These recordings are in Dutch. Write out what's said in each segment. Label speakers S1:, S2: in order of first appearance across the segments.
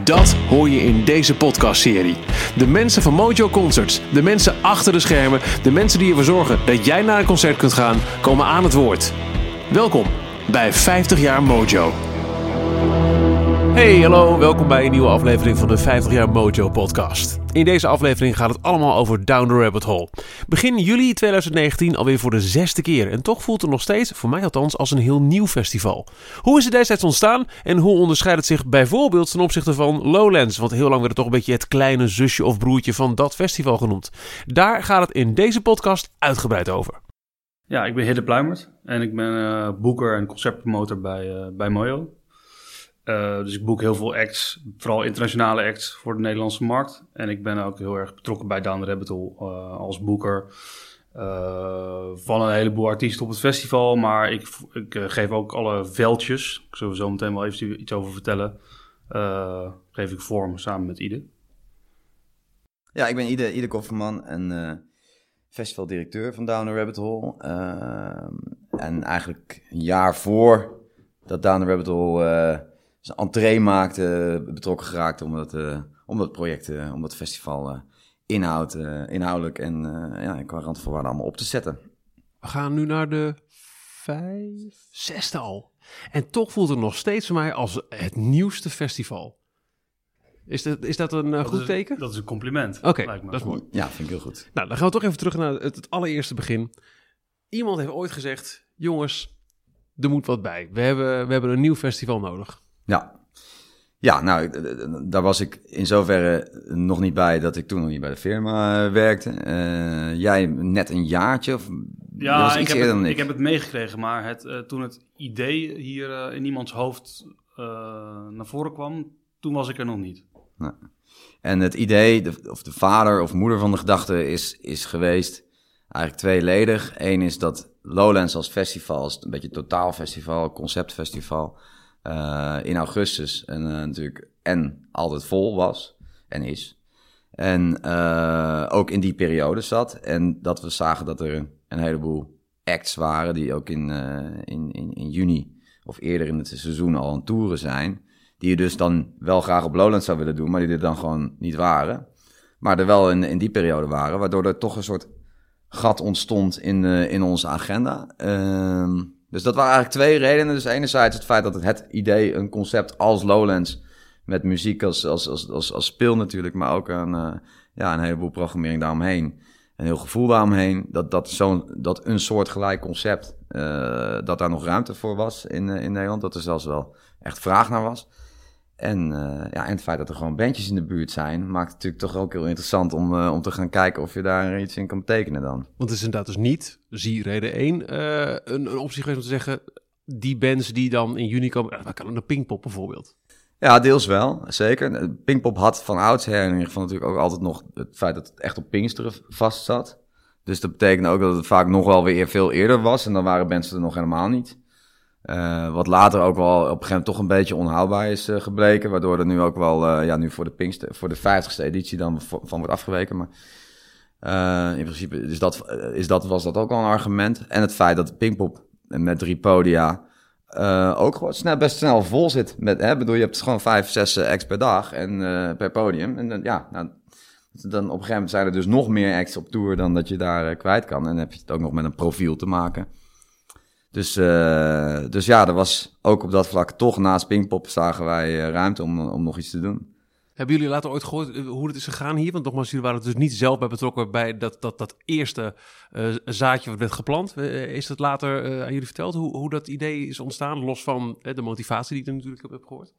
S1: Dat hoor je in deze podcastserie. De mensen van Mojo Concerts, de mensen achter de schermen, de mensen die ervoor zorgen dat jij naar een concert kunt gaan, komen aan het woord. Welkom bij 50 jaar Mojo. Hey, hallo, welkom bij een nieuwe aflevering van de 50 jaar Mojo podcast. In deze aflevering gaat het allemaal over Down the Rabbit Hole. Begin juli 2019 alweer voor de zesde keer en toch voelt het nog steeds, voor mij althans, als een heel nieuw festival. Hoe is het destijds ontstaan en hoe onderscheidt het zich bijvoorbeeld ten opzichte van Lowlands? Want heel lang werd het toch een beetje het kleine zusje of broertje van dat festival genoemd. Daar gaat het in deze podcast uitgebreid over.
S2: Ja, ik ben Hidde Pluimert en ik ben uh, boeker en conceptpromotor bij, uh, bij Mojo. Uh, dus ik boek heel veel acts, vooral internationale acts voor de Nederlandse markt. En ik ben ook heel erg betrokken bij Down the Rabbit Hole uh, als boeker uh, van een heleboel artiesten op het festival. Maar ik, ik geef ook alle veldjes, ik zal er zo meteen wel even iets over vertellen, geef ik vorm samen met Ide.
S3: Ja, ik ben Ide, Ide Kofferman en festivaldirecteur van Down the Rabbit Hole. en eigenlijk een jaar voor dat Down the Rabbit Hole zijn entree maakte, betrokken geraakt om dat, uh, om dat project, uh, om dat festival uh, inhoud, inhoudelijk en ja, qua randvoorwaarden allemaal op te zetten.
S1: We gaan nu naar de vijf, zesde al. En toch voelt het nog steeds voor mij als het nieuwste festival. Is dat, is dat een dat goed
S2: is,
S1: teken?
S2: Dat is een compliment.
S1: Oké, okay, dat is mooi.
S3: Ja, vind ik heel goed.
S1: Nou, dan gaan we toch even terug naar het, het allereerste begin. Iemand heeft ooit gezegd, jongens, er moet wat bij. We hebben, we hebben een nieuw festival nodig.
S3: Ja. Ja, nou, daar was ik in zoverre nog niet bij dat ik toen nog niet bij de firma werkte. Uh, jij net een jaartje? Of,
S2: ja, ik heb, het, ik. ik heb het meegekregen, maar het, uh, toen het idee hier uh, in iemands hoofd naar voren kwam, toen was ik er nog niet.
S3: Nou. En het idee, de, of de vader of moeder van de gedachte, is, is geweest eigenlijk tweeledig. Eén is dat Lowlands als festival, als een beetje totaalfestival, conceptfestival uh, in augustus en, uh, natuurlijk en altijd vol was en is. En uh, ook in die periode zat. En dat we zagen dat er een heleboel acts waren die ook in, in, in, in, juni of eerder in het seizoen al aan toeren zijn. Die je dus dan wel graag op Lowland zou willen doen, maar die er dan gewoon niet waren. Maar er wel in, in die periode waren, waardoor er toch een soort gat ontstond in, in onze agenda. Ehm, dus dat waren eigenlijk twee redenen. Dus enerzijds het feit dat het, het idee, een concept als Lowlands, met muziek als, als, als, als, als speel natuurlijk, maar ook een, uh, ja, een heleboel programmering daaromheen. Een heel gevoel daaromheen. Dat, dat, zo'n dat een soort gelijk concept, uh, dat daar nog ruimte voor was in, uh, in Nederland. Dat er zelfs wel echt vraag naar was. En, uh, ja, en het feit dat er gewoon bandjes in de buurt zijn, maakt het natuurlijk toch ook heel interessant om, uh, om te gaan kijken of je daar iets in kan betekenen dan.
S1: Want het is inderdaad dus niet, zie reden 1, uh, een, een optie geweest om te zeggen, die bands die dan in juni komen, waar kan een Pinkpop bijvoorbeeld?
S3: Ja, deels wel, zeker. Pinkpop had van oudsher in ieder geval natuurlijk ook altijd nog het feit dat het echt op Pinksteren vast zat. Dus dat betekende ook dat het vaak nog wel weer veel eerder was en dan waren bands er nog helemaal niet. Uh, wat later ook wel op een gegeven moment toch een beetje onhoudbaar is uh, gebleken. Waardoor er nu ook wel, uh, ja, nu voor de, Pinkster, voor de 50ste editie dan van wordt afgeweken. Maar in principe is dat, is dat, was dat ook wel een argument. En het feit dat Pinkpop met drie podia ook gewoon snel, best snel vol zit. Met, hè, bedoel, je hebt gewoon vijf, zes acts per dag en per podium. En dan, ja, nou, dan op een gegeven moment zijn er dus nog meer acts op tour dan dat je daar kwijt kan. En dan heb je het ook nog met een profiel te maken. Dus, uh, dus ja, er was ook op dat vlak toch naast Pinkpop zagen wij uh, ruimte om, om nog iets te doen.
S1: Hebben jullie later ooit gehoord eh, hoe het is gegaan hier? Want nogmaals, jullie waren er dus niet zelf bij betrokken bij dat, dat, dat eerste uh, zaadje wat werd geplant. is dat later uh, aan jullie verteld hoe, hoe dat idee is ontstaan? Los van de motivatie die ik er natuurlijk heb gehoord.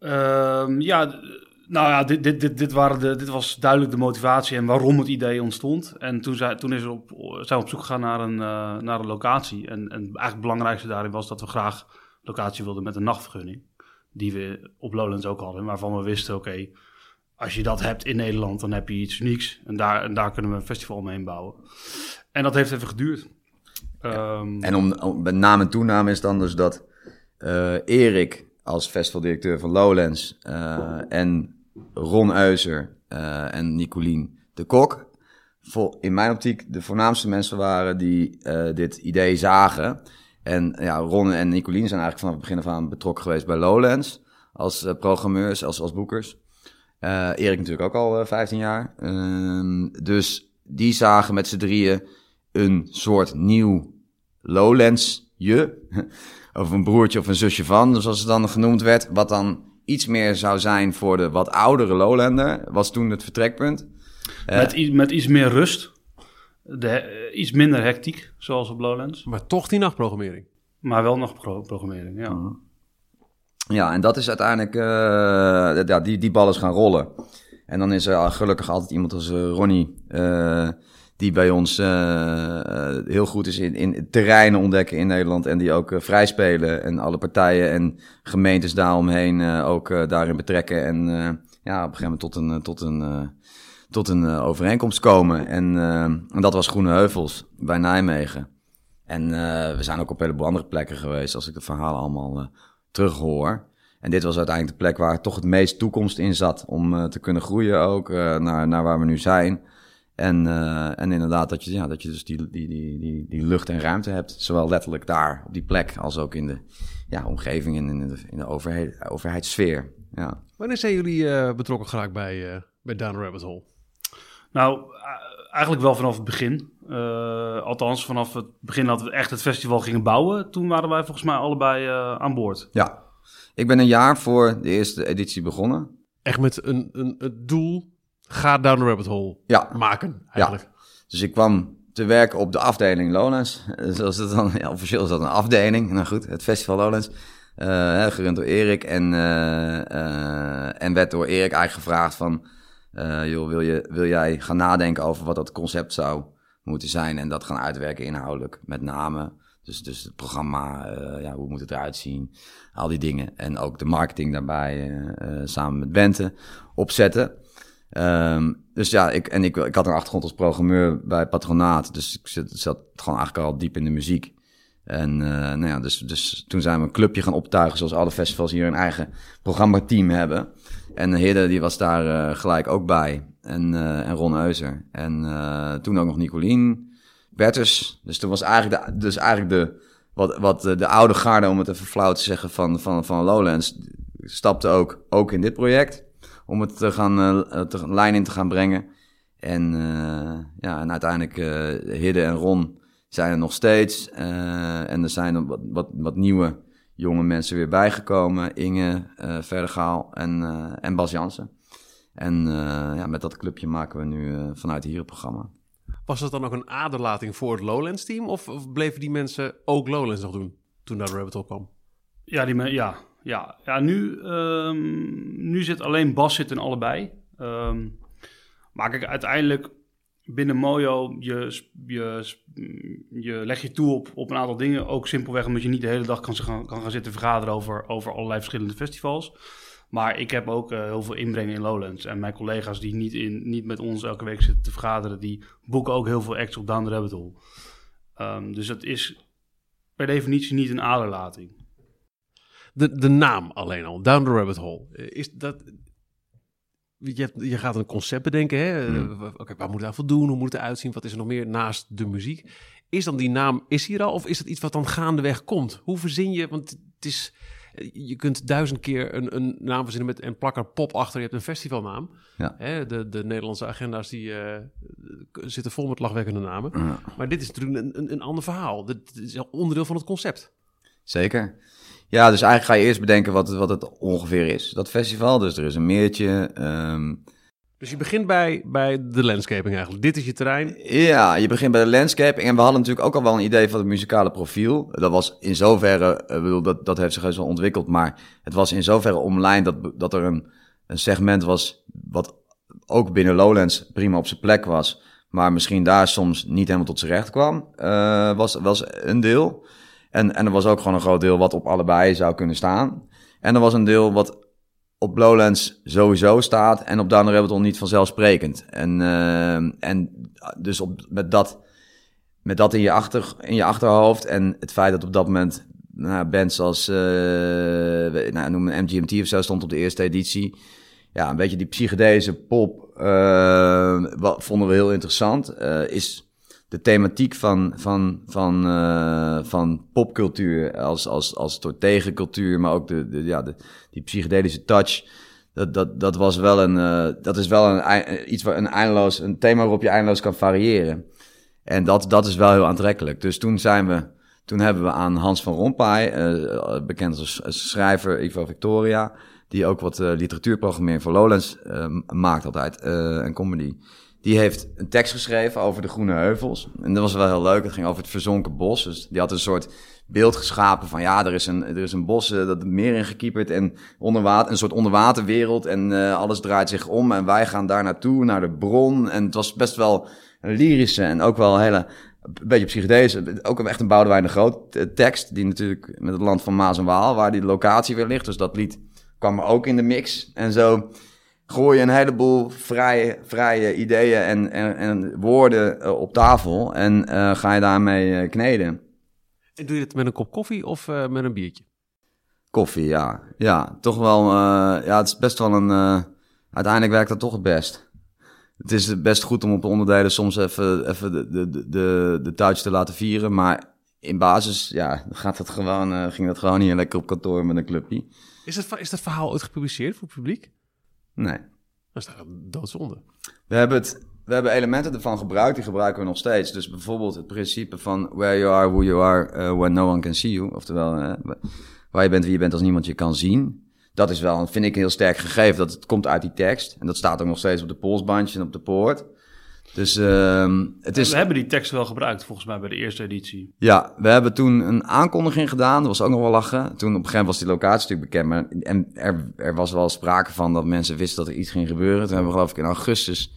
S2: Uh, ja, Nou ja, dit, dit, dit, dit, waren de, dit was duidelijk de motivatie en waarom het idee ontstond. En toen, zei, toen is er op, zijn we op zoek gegaan naar een, uh, naar een locatie. En, en eigenlijk het belangrijkste daarin was dat we graag locatie wilden met een nachtvergunning. Die we op Lowlands ook hadden, waarvan we wisten, oké, als je dat hebt in Nederland, dan heb je iets unieks. En daar, en daar kunnen we een festival omheen bouwen. En dat heeft even geduurd.
S3: Ja. Um, en om, om, met naam en toename is dan dus dat uh, Erik als festivaldirecteur van Lowlands uh, en Ron Euser uh, en Nicolien de Kok in mijn optiek de voornaamste mensen waren die dit idee zagen. En ja, Ron en Nicolien zijn eigenlijk vanaf het begin af aan betrokken geweest bij Lowlands als programmeurs, als, als boekers. Erik natuurlijk ook al uh, 15 jaar. Uh, dus die zagen met z'n drieën een soort nieuw Lowlands-je. of een broertje of een zusje van, zoals het dan genoemd werd. Wat dan iets meer zou zijn voor de wat oudere Lowlander. Was toen het vertrekpunt.
S2: met, met iets meer rust. De, iets minder hectiek, zoals op Lowlands.
S1: Maar toch die nachtprogrammering.
S2: Maar wel nachtprogrammering, ja.
S3: -huh. Ja, en dat is uiteindelijk, uh, ja, die, die bal is gaan rollen. En dan is er gelukkig altijd iemand als uh, Ronnie, uh, die bij ons heel goed is in, in terreinen ontdekken in Nederland. En die ook vrij spelen en alle partijen en gemeentes daaromheen ook daarin betrekken. En ja, op een gegeven moment tot een, tot een, tot een overeenkomst komen. En, en dat was Groene Heuvels bij Nijmegen. En we zijn ook op heleboel andere plekken geweest, als ik de verhalen allemaal terughoor. En dit was uiteindelijk de plek waar toch het meest toekomst in zat om te kunnen groeien ook naar, naar waar we nu zijn. En, uh, en inderdaad dat je, ja, dat je dus die, die, die, die, die lucht en ruimte hebt, zowel letterlijk daar op die plek als ook in de ja, omgeving en in de, in de overheid, overheidssfeer. Ja.
S1: Wanneer zijn jullie betrokken geraakt bij, bij Down Rabbit Hole?
S2: Nou, eigenlijk wel vanaf het begin. Uh, althans, vanaf het begin dat we echt het festival gingen bouwen, toen waren wij volgens mij allebei uh, aan boord.
S3: Ja, ik ben een jaar voor de eerste editie begonnen.
S1: Echt met een, een, het doel, ga down the rabbit hole ja. maken eigenlijk. Ja.
S3: Dus ik kwam te werken op de afdeling Lowlands. Zoals het dan, ja, officieel is dat een afdeling. Nou goed, het festival Lowlands. Uh, gerund door Erik. En, en werd door Erik eigenlijk gevraagd van... joh, wil, je, wil jij gaan nadenken over wat dat concept zou moeten zijn en dat gaan uitwerken inhoudelijk. Met name, dus, dus het programma, ja, hoe moet het eruit zien, al die dingen. En ook de marketing daarbij samen met Bente opzetten. Um, dus ja, ik, en ik, ik had een achtergrond als programmeur bij Patronaat, dus ik zat, zat gewoon eigenlijk al diep in de muziek. En uh, nou ja, dus, dus toen zijn we een clubje gaan optuigen, zoals alle festivals hier een eigen programmateam hebben. En Hidde, die was daar uh, gelijk ook bij. En, uh, en Ron Euser. En toen ook nog Nicolien. Bertus. Dus toen was eigenlijk de, dus eigenlijk de, wat, wat de oude garde, om het even flauw te zeggen, van, van, van Lowlands, stapte ook, ook in dit project. Om het te gaan, uh, te, een lijn in te gaan brengen. En, ja, en uiteindelijk Hidde en Ron zijn er nog steeds. en er zijn wat, wat, wat nieuwe jonge mensen weer bijgekomen. Inge, uh, Verdegaal en, uh, en Bas Jansen. En uh, ja, met dat clubje maken we nu vanuit hier het programma.
S1: Was dat dan ook een aderlating voor het Lowlands team? Of, of bleven die mensen ook Lowlands nog doen toen daar Rabbit Hole kwam?
S2: Ja, die ja, ja. ja nu, um, nu zit alleen Bas zit in allebei. Um, maar kijk, uiteindelijk binnen Mojo, je, je, je leg je toe op, op een aantal dingen. Ook simpelweg omdat je niet de hele dag kan, gaan, kan gaan zitten vergaderen over, over allerlei verschillende festivals. Maar ik heb ook uh, heel veel inbreng in Lowlands. En mijn collega's die niet, in, niet met ons elke week zitten te vergaderen, die boeken ook heel veel acts op Down the Rabbit Hole. Um, dus dat is per definitie niet een aderlating.
S1: De, de naam alleen al, Down the Rabbit Hole. Is dat, je, hebt, je gaat een concept bedenken. Hè? Hmm. Oké, okay, waar moet het aan voldoen? Hoe moet het eruit zien? Wat is er nog meer naast de muziek? Is dan die naam, is hier al? Of is het iets wat dan gaandeweg komt? Hoe verzin je, want het is, je kunt duizend keer een, een naam verzinnen met een plakker pop achter. Je hebt een festivalnaam. Ja. Hè? De, de Nederlandse agenda's die uh, zitten vol met lachwekkende namen. Ja. Maar dit is natuurlijk een, een, een ander verhaal. Dit is onderdeel van het concept.
S3: Zeker. Ja, dus eigenlijk ga je eerst bedenken wat het, wat het ongeveer is, dat festival. Dus er is een meertje. Um...
S1: Dus je begint bij, bij de landscaping eigenlijk. Dit is je terrein.
S3: Ja, je begint bij de landscaping. En we hadden natuurlijk ook al wel een idee van het muzikale profiel. Dat was in zoverre, ik bedoel, dat, dat heeft zich wel ontwikkeld. Maar het was in zoverre omlijnd dat, dat er een, een segment was wat ook binnen Lowlands prima op zijn plek was, maar misschien daar soms niet helemaal tot zijn recht kwam, uh, was, was een deel. En, en er was ook gewoon een groot deel wat op allebei zou kunnen staan. En er was een deel wat op Lowlands sowieso staat en op Down Rabbit niet vanzelfsprekend. En, uh, en dus op, met, dat, met dat in je, achter, in je achterhoofd en het feit dat op dat moment nou, bands als, uh, nou, noem een MGMT of zo stond op de eerste editie. Ja, een beetje die psychedelische pop uh, wat vonden we heel interessant. Is de thematiek van, van, van, uh, van popcultuur als, als, als soort tegencultuur, maar ook de, de, ja, de, die psychedelische touch. Dat, dat, dat was wel een, uh, dat is wel een, iets waar een eindeloos, een thema waarop je eindeloos kan variëren. En dat, dat is wel heel aantrekkelijk. Dus toen zijn we, toen hebben we aan Hans van Rompuy, bekend als, schrijver Ivo Victoria, die ook wat literatuurprogrammering voor Lowlands maakt altijd, en comedy. Die heeft een tekst geschreven over de Groene Heuvels. En dat was wel heel leuk. Het ging over het verzonken bos. Dus die had een soort beeld geschapen van ja, er is een, er is een bos uh, dat meer ingekieperd en onder water, een soort onderwaterwereld. En uh, alles draait zich om en wij gaan daar naartoe, naar de bron. En het was best wel een lyrische en ook wel een hele, beetje psychedelische, ook echt een Boudewijn de Groot eh, tekst. Die natuurlijk met het land van Maas en Waal, waar die locatie weer ligt. Dus dat lied kwam er ook in de mix. En zo gooi je een heleboel vrije, vrije ideeën en, en, en woorden uh, op tafel en uh, ga je daarmee uh, kneden.
S1: En doe je het met een kop koffie of met een biertje?
S3: Koffie, ja. Ja, toch wel, ja, het is best wel een, uiteindelijk werkt dat toch het best. Het is best goed om op de onderdelen soms even, even de, de, de, de touch te laten vieren, maar in basis, ja, gaat het gewoon, ging dat gewoon hier lekker op kantoor met een clubje.
S1: Is is dat verhaal ooit gepubliceerd voor het publiek?
S3: Nee.
S1: Dat is doodzonde.
S3: We hebben, het, we hebben elementen ervan gebruikt, die gebruiken we nog steeds. Dus bijvoorbeeld het principe van where you are, who you are, uh, when no one can see you. Oftewel, uh, waar je bent, wie je bent als niemand je kan zien. Dat is wel, vind ik, een heel sterk gegeven. Dat het komt uit die tekst. En dat staat ook nog steeds op de polsbandje en op de poort. Dus uh, het is...
S2: We hebben die tekst wel gebruikt, volgens mij, bij de eerste editie.
S3: Ja, we hebben toen een aankondiging gedaan. Dat was ook nog wel lachen. Toen op een gegeven moment was die locatie natuurlijk bekend. Maar, en er, er was wel sprake van dat mensen wisten dat er iets ging gebeuren. Toen hebben we geloof ik in augustus...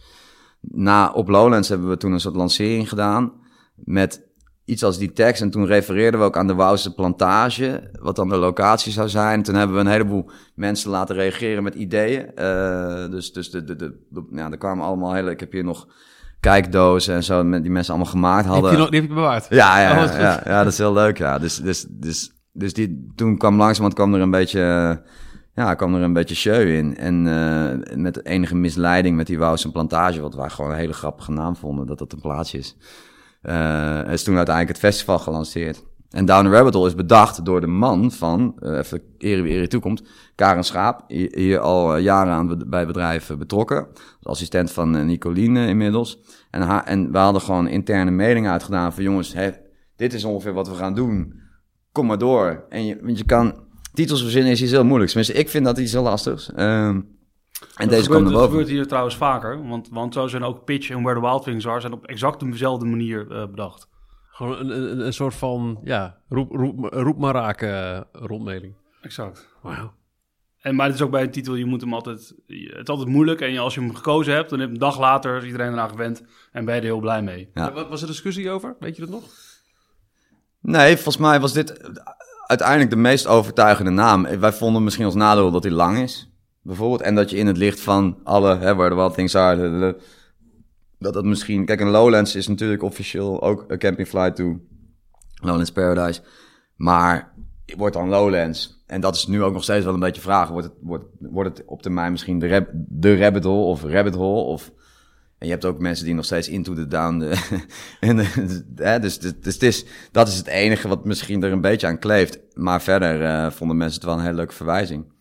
S3: Na, op Lowlands hebben we toen een soort lancering gedaan. Met iets als die tekst. En toen refereerden we ook aan de Wouwse plantage. Wat dan de locatie zou zijn. Toen hebben we een heleboel mensen laten reageren met ideeën. Uh, dus dus de, de, de, de, ja, er kwamen allemaal hele... Ik heb hier nog kijkdozen en zo, die mensen allemaal gemaakt hadden.
S1: Heb je nog, die heb je bewaard?
S3: Ja, ja, oh, ja, ja, dat is heel leuk, ja. Dus, dus, dus, dus die, toen kwam langzamerhand kwam er een beetje, ja, kwam er een beetje show in. En uh, met enige misleiding met die Wouwse plantage, wat wij gewoon een hele grappige naam vonden, dat dat een plaatsje is. Uh, is toen uiteindelijk het festival gelanceerd. En Down the Rabbit Hole is bedacht door de man van, uh, even ere wie ere toekomt, Karen Schaap, hier al jaren aan bij bedrijven betrokken. Als assistent van Nicoline inmiddels. En, haar, en we hadden gewoon interne melding uitgedaan van jongens, hè, dit is ongeveer wat we gaan doen. Kom maar door. En je, want je kan, titels verzinnen is iets heel moeilijks. Tenminste, ik vind dat iets heel lastigs. Uh, en
S2: dat deze gebeurt, komt Dat gebeurt hier trouwens vaker, want, want zo zijn ook Pitch en Where the Wild Things Are zijn op exact dezelfde manier uh, bedacht.
S1: Gewoon een, een, een, soort van, ja, roep, roep, roep maar raken rondmeling.
S2: Exact.
S1: Wauw.
S2: En, maar het is ook bij een titel, je moet hem altijd... Het is altijd moeilijk en als je hem gekozen hebt... dan heb je een dag later is iedereen eraan gewend... en ben je er heel blij mee.
S1: Ja. Wat was er discussie over? Weet je dat nog?
S3: Nee, volgens mij was dit uiteindelijk de meest overtuigende naam. Wij vonden misschien als nadeel dat hij lang is. Bijvoorbeeld. En dat je in het licht van alle... Hè, where the wild things are... dat dat misschien... Kijk, een Lowlands is natuurlijk officieel ook een camping flight to Lowlands Paradise. Maar wordt dan Lowlands. En dat is nu ook nog steeds wel een beetje vraag. Wordt het, wordt, wordt het op termijn misschien de, rab, de rabbit hole of rabbit hole? Of, en je hebt ook mensen die nog steeds into the down. De, en, dus, dus, dus het is, dat is het enige wat misschien er een beetje aan kleeft. Maar verder uh, vonden mensen het wel een hele leuke verwijzing.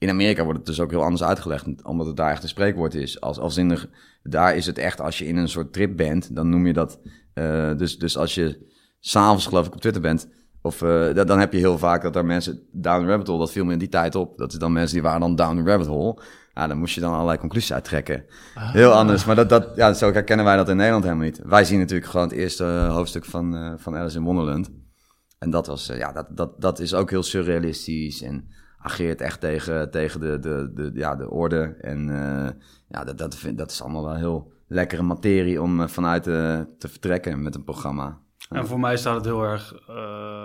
S3: In Amerika wordt het dus ook heel anders uitgelegd, omdat het daar echt een spreekwoord is. Als, als in de, daar is het echt, als je in een soort trip bent, dan noem je dat. Uh, dus, dus als je s'avonds, geloof ik, op Twitter bent, of uh, dan heb je heel vaak dat er mensen down the rabbit hole, dat viel me in die tijd op. Dat is dan mensen die waren dan down the rabbit hole. Ja, dan moest je dan allerlei conclusies uittrekken. Ah. Heel anders. Maar dat, dat, ja, zo herkennen wij dat in Nederland helemaal niet. Wij zien natuurlijk gewoon het eerste hoofdstuk van, uh, van Alice in Wonderland. En dat was, uh, ja, dat, dat, dat is ook heel surrealistisch. En ageert echt tegen, tegen de, de, de, ja, de orde. En ja, dat, dat, vind, dat is allemaal wel heel lekkere materie om vanuit te vertrekken met een programma.
S2: En voor mij staat het heel erg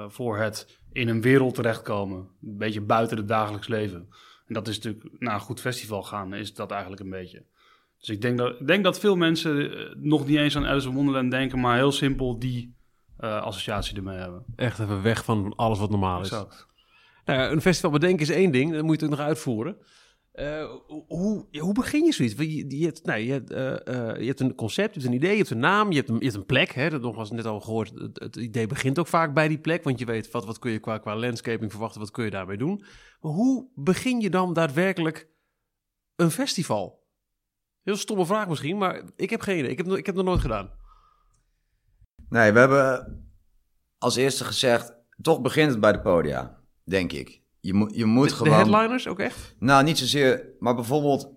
S2: voor het in een wereld terechtkomen. Een beetje buiten het dagelijks leven. En dat is natuurlijk, na een goed festival gaan, is dat eigenlijk een beetje. Dus ik denk dat, ik denk dat veel mensen eh, nog niet eens aan Alice in Wonderland denken, maar heel simpel die uh, associatie ermee hebben.
S1: Echt even weg van alles wat normaal is. Exact. Nou, een festival bedenken is één ding, dan moet je nog uitvoeren. Uh, hoe, hoe begin je zoiets? Je, je, hebt, nou, je, uh, uh, je hebt een concept, je hebt een idee, je hebt een naam, je hebt een, een plek. Hè? Dat nogmaals net al gehoord, het, idee begint ook vaak bij die plek. Want je weet, wat, wat kun je qua, landscaping verwachten, wat kun je daarmee doen. Maar hoe begin je dan daadwerkelijk een festival? Heel stomme vraag misschien, maar ik heb geen idee. Ik heb, ik heb nog nooit gedaan.
S3: Nee, we hebben als eerste gezegd, toch begint het bij de podia, denk ik. Je, moet je moet
S1: de,
S3: gewoon...
S1: De headliners ook echt?
S3: Nou, niet zozeer, maar bijvoorbeeld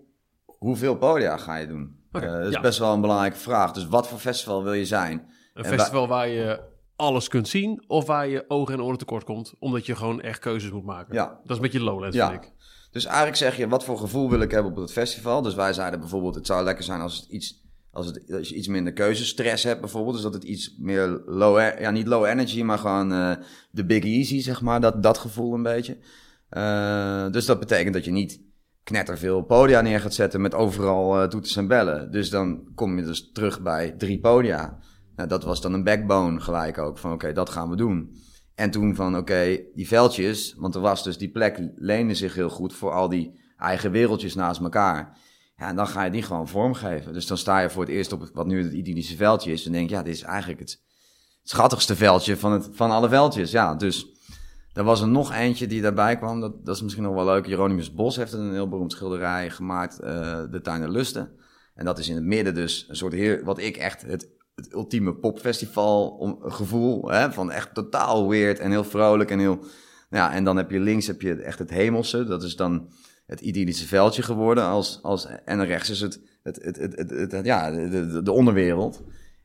S3: hoeveel podia ga je doen? Okay, uh, dat is best wel een belangrijke vraag. Dus wat voor festival wil je zijn?
S1: Een festival waar je alles kunt zien of waar je ogen en oren tekort komt, omdat je gewoon echt keuzes moet maken. Ja. Dat is een beetje lowlands, ja. vind ik.
S3: Dus eigenlijk zeg je, wat voor gevoel wil ik hebben op het festival? Dus wij zeiden bijvoorbeeld, het zou lekker zijn als het iets als, je iets minder keuzestress hebt bijvoorbeeld. Dus dat het iets meer low, ja niet low energy, maar gewoon uh, de big easy, zeg maar. Dat, dat gevoel een beetje. Uh, dus dat betekent dat je niet knetterveel podia neer gaat zetten met overal uh, toeters en bellen. Dus dan kom je dus terug bij drie podia. Nou, dat was dan een backbone gelijk ook, van oké, dat gaan we doen. En toen van oké, die veldjes, want er was dus die plek leende zich heel goed voor al die eigen wereldjes naast elkaar. Ja, en dan ga je die gewoon vormgeven. Dus dan sta je voor het eerst op wat nu het idyllische veldje is. En denk ja, dit is eigenlijk het schattigste veldje van, het, van alle veldjes. Ja, dus er was er nog eentje die daarbij kwam. Dat, dat is misschien nog wel leuk. Jeronimus Bos heeft een heel beroemd schilderij gemaakt. Uh, de Tuin der Lusten. En dat is in het midden dus een soort heer, wat ik echt het, ultieme popfestival om, gevoel. Hè, van echt totaal weird en heel vrolijk en heel... Ja, en dan heb je links heb je echt het hemelse. Dat is dan het idyllische veldje geworden. Als, als, en rechts is het, het, het, het, het, ja, de, de, de, onderwereld.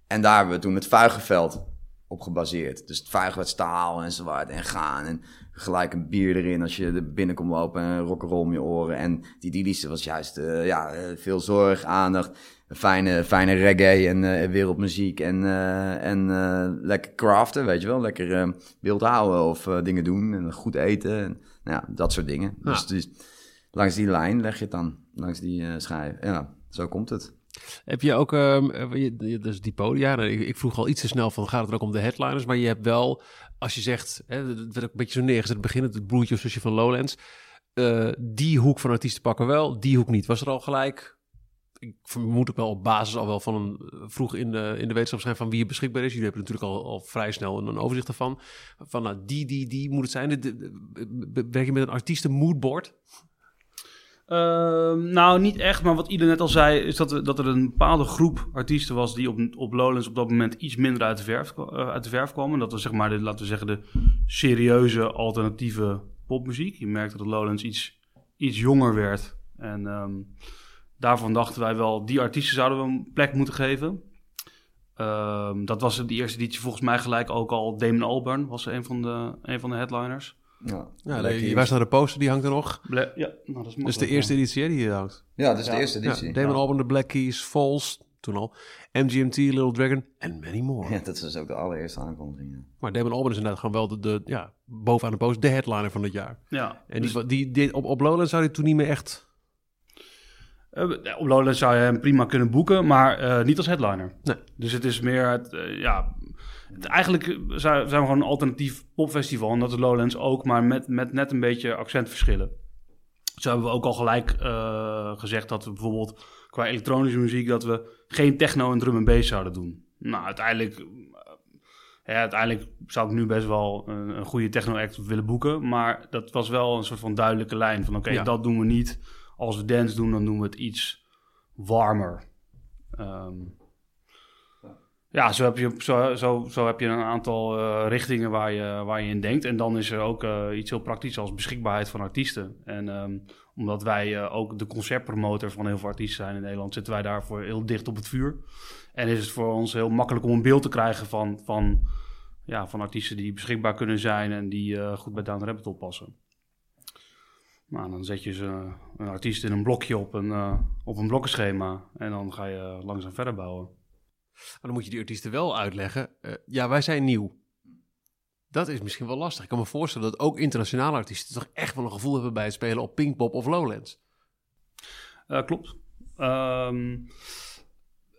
S3: En daar hebben we toen het vuigenveld op gebaseerd. Dus het vuigen werd staal en zo en gaan. En gelijk een bier erin als je er binnenkomt lopen en rock'n'roll om je oren. En die idyllische was juist uh, ja, eh, veel zorg, aandacht, fijne, fijne reggae en uh, wereldmuziek. En, uh, en lekker craften, weet je wel. Lekker beeld houden of dingen doen en goed eten. En, nou ja, dat soort dingen. Ja. Dus, dus langs die lijn leg je het dan, langs die uh, schijf. Ja, zo komt het.
S1: Heb je ook, um, dus die podia, nou, ik, vroeg al iets te snel van, gaat het ook om de headliners? Maar je hebt wel, als je zegt, hè, het werd ook een beetje zo neergezet, het begin, het broertje of zusje van Lowlands. Uh, die hoek van artiesten pakken wel, die hoek niet. Was er al gelijk, ik vermoed ook wel op basis al wel van een, vroeg in de, in de wetenschap zijn van wie er beschikbaar is. Jullie hebben natuurlijk al, al vrij snel een, een overzicht ervan. Van nou, die, die, die moet het zijn. Werk je met een artiesten moodboard?
S2: Uh, nou, niet echt, maar wat Ieder net al zei, is dat, er, dat er een bepaalde groep artiesten was die op, op Lowlands op dat moment iets minder uit de verf, uh, uit de verf kwam. En dat was zeg maar, de, laten we zeggen, de serieuze alternatieve popmuziek. Je merkte dat Lowlands iets, iets jonger werd. En um, daarvan dachten wij wel, die artiesten zouden we een plek moeten geven. Um, dat was de eerste editie volgens mij gelijk ook al. Damon Albarn was een van de, een van de headliners.
S1: Ja, ja de, waar staat de poster? Die hangt er nog.
S2: ja, nou, dat is
S1: Dus de eerste editie die hier hangt.
S3: Ja, dat is de eerste editie.
S1: Ja, Damon Albarn, de Black Keys, Falls, toen al. MGMT, Little Dragon en many more.
S3: Ja, dat is dus ook de allereerste aankondiging.
S1: Maar Damon Albarn is inderdaad gewoon wel de, de ja, bovenaan de poster, de headliner van het jaar.
S2: Ja.
S1: En die, die, die, op, op Lowlands zou hij toen niet meer echt...
S2: Uh, op Lowlands zou je hem prima kunnen boeken, maar uh, niet als headliner. Nee. Dus het is meer het, uh, ja, Eigenlijk zijn we gewoon een alternatief popfestival. En dat is Lowlands ook, maar met, met net een beetje accentverschillen. Zo hebben we ook al gelijk uh, gezegd dat we bijvoorbeeld qua elektronische muziek... dat we geen techno en drum en bass zouden doen. Nou, uiteindelijk, uh, ja, uiteindelijk zou ik nu best wel een, een goede techno-act willen boeken. Maar dat was wel een soort van duidelijke lijn van... oké, okay, ja. dat doen we niet. Als we dance doen, dan doen we het iets warmer. Um, ja, zo heb je, zo, zo, zo heb je een aantal uh, richtingen waar je, waar je in denkt. En dan is er ook uh, iets heel praktisch als beschikbaarheid van artiesten. En um, omdat wij uh, ook de concertpromotor van heel veel artiesten zijn in Nederland, zitten wij daarvoor heel dicht op het vuur. En is het voor ons heel makkelijk om een beeld te krijgen van, van, ja, van artiesten die beschikbaar kunnen zijn en die goed bij Down Rabbit oppassen. Nou, dan zet je ze, een artiest in een blokje op een, op een blokkenschema. En dan ga je langzaam verder bouwen.
S1: Maar dan moet je die artiesten wel uitleggen. Uh, ja, wij zijn nieuw. Dat is misschien wel lastig. Ik kan me voorstellen dat ook internationale artiesten toch echt wel een gevoel hebben bij het spelen op Pinkpop of Lowlands.
S2: Klopt. Um,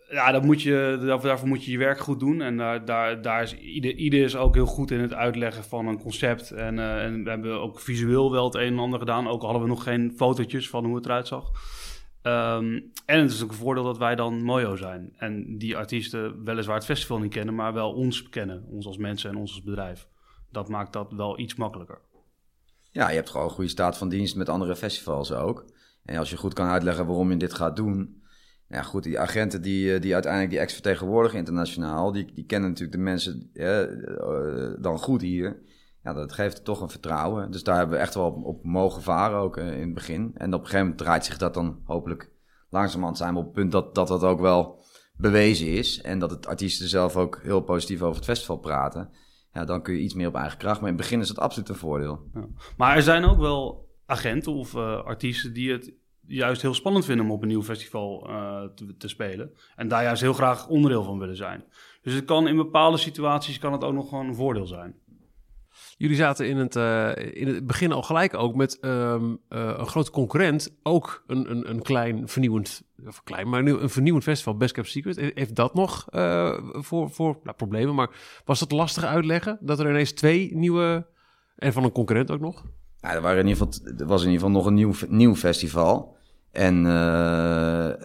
S2: ja, dan moet je, daarvoor moet je je werk goed doen. En daar, daar, daar is ieder, ieder is ook heel goed in het uitleggen van een concept. En, uh, en we hebben ook visueel wel het een en ander gedaan. Ook hadden we nog geen fotootjes van hoe het eruit zag. Um, en het is ook een voordeel dat wij dan Mojo zijn. En die artiesten weliswaar het festival niet kennen, maar wel ons kennen. Ons als mensen en ons als bedrijf. Dat maakt dat wel iets makkelijker.
S3: Ja, je hebt gewoon een goede staat van dienst met andere festivals ook. En als je goed kan uitleggen waarom je dit gaat doen ja, goed, die agenten die, eh, die uiteindelijk die ex vertegenwoordigen internationaal, die, die kennen natuurlijk de mensen eh, dan goed hier. Ja, dat geeft toch een vertrouwen. Dus daar hebben we echt wel op, mogen varen ook eh, in het begin. En op een gegeven moment draait zich dat dan hopelijk langzamerhand zijn we op het punt dat, dat dat ook wel bewezen is. En dat het artiesten zelf ook heel positief over het festival praten. Ja, dan kun je iets meer op eigen kracht. Maar in het begin is het absoluut een voordeel. Ja.
S2: Maar er zijn ook wel agenten of uh, artiesten die het juist heel spannend vinden om op een nieuw festival uh, te, te, spelen. En daar juist heel graag onderdeel van willen zijn. Dus het kan in bepaalde situaties kan het ook nog gewoon een voordeel zijn.
S1: Jullie zaten in het, uh, in het begin al gelijk ook met um, uh, een grote concurrent. Ook een, een, een klein vernieuwend, of klein, maar een vernieuwend festival, Best Kept Secret. Heeft dat nog uh, voor, voor nou, problemen? Maar was dat lastig uitleggen? Dat er ineens twee nieuwe, en van een concurrent ook nog?
S3: Er, waren in ieder geval, er was in ieder geval nog een nieuw, nieuw festival. En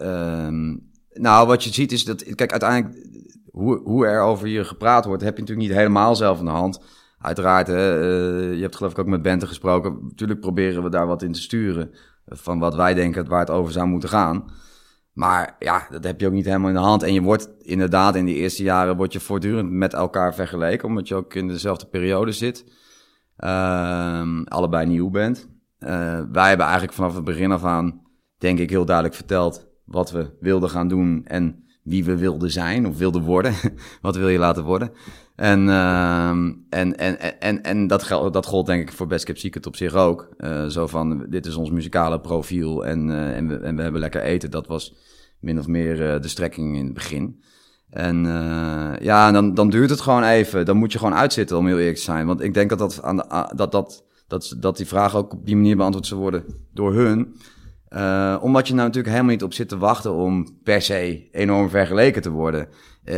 S3: um, nou, wat je ziet is dat, kijk, uiteindelijk, hoe, hoe er over je gepraat wordt, heb je natuurlijk niet helemaal zelf in de hand. Uiteraard, hè, uh, je hebt geloof ik ook met Bente gesproken. Natuurlijk proberen we daar wat in te sturen. Van wat wij denken waar het over zou moeten gaan. Maar ja, dat heb je ook niet helemaal in de hand. En je wordt inderdaad in die eerste jaren word je voortdurend met elkaar vergeleken. Omdat je ook in dezelfde periode zit. Uh, allebei nieuw bent. Uh, wij hebben eigenlijk vanaf het begin af aan denk ik, heel duidelijk verteld wat we wilden gaan doen en wie we wilden zijn of wilden worden. wat wil je laten worden? En, uh, en, en, en, en dat, dat gold denk ik voor Best Kept op zich ook. Uh, zo van, dit is ons muzikale profiel en, uh, en, we, en we hebben lekker eten. Dat was min of meer uh, de strekking in het begin. En ja, dan, dan duurt het gewoon even. Dan moet je gewoon uitzitten om heel eerlijk te zijn. Want ik denk dat, dat, aan de, dat, dat, dat, dat die vraag ook op die manier beantwoord zou worden door hun. Uh, omdat je nou natuurlijk helemaal niet op zit te wachten om per se enorm vergeleken te worden. Uh,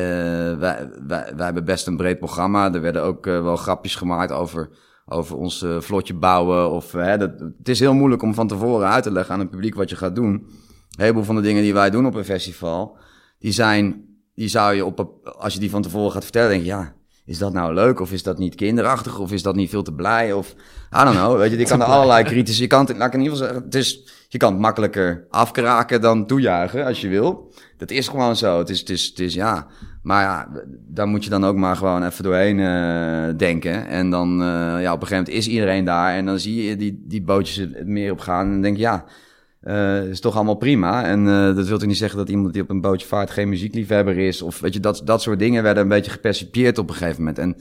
S3: wij, wij, wij hebben best een breed programma. Er werden ook uh, wel grapjes gemaakt over, over ons vlotje bouwen. Of, hè, dat, het is heel moeilijk om van tevoren uit te leggen aan het publiek wat je gaat doen. Een heleboel van de dingen die wij doen op een festival, die zijn, die zou je op, als je die van tevoren gaat vertellen, denk je, ja, is dat nou leuk of is dat niet kinderachtig of is dat niet veel te blij of I don't know, weet je, die kan er allerlei kritische, je kan het, laat ik in ieder geval zeggen, het is, je kan het makkelijker afkraken dan toejuichen als je wil. Dat is gewoon zo, het is, het is, het is ja, maar ja, daar moet je dan ook maar gewoon even doorheen uh, denken en dan, uh, ja, op een gegeven moment is iedereen daar en dan zie je die, die bootjes het meer op gaan en dan denk je, ja, uh, is toch allemaal prima. En uh, dat wil toch niet zeggen dat iemand die op een bootje vaart geen muziekliefhebber is. Of weet je, dat, dat soort dingen werden een beetje gepercipieerd op een gegeven moment. En,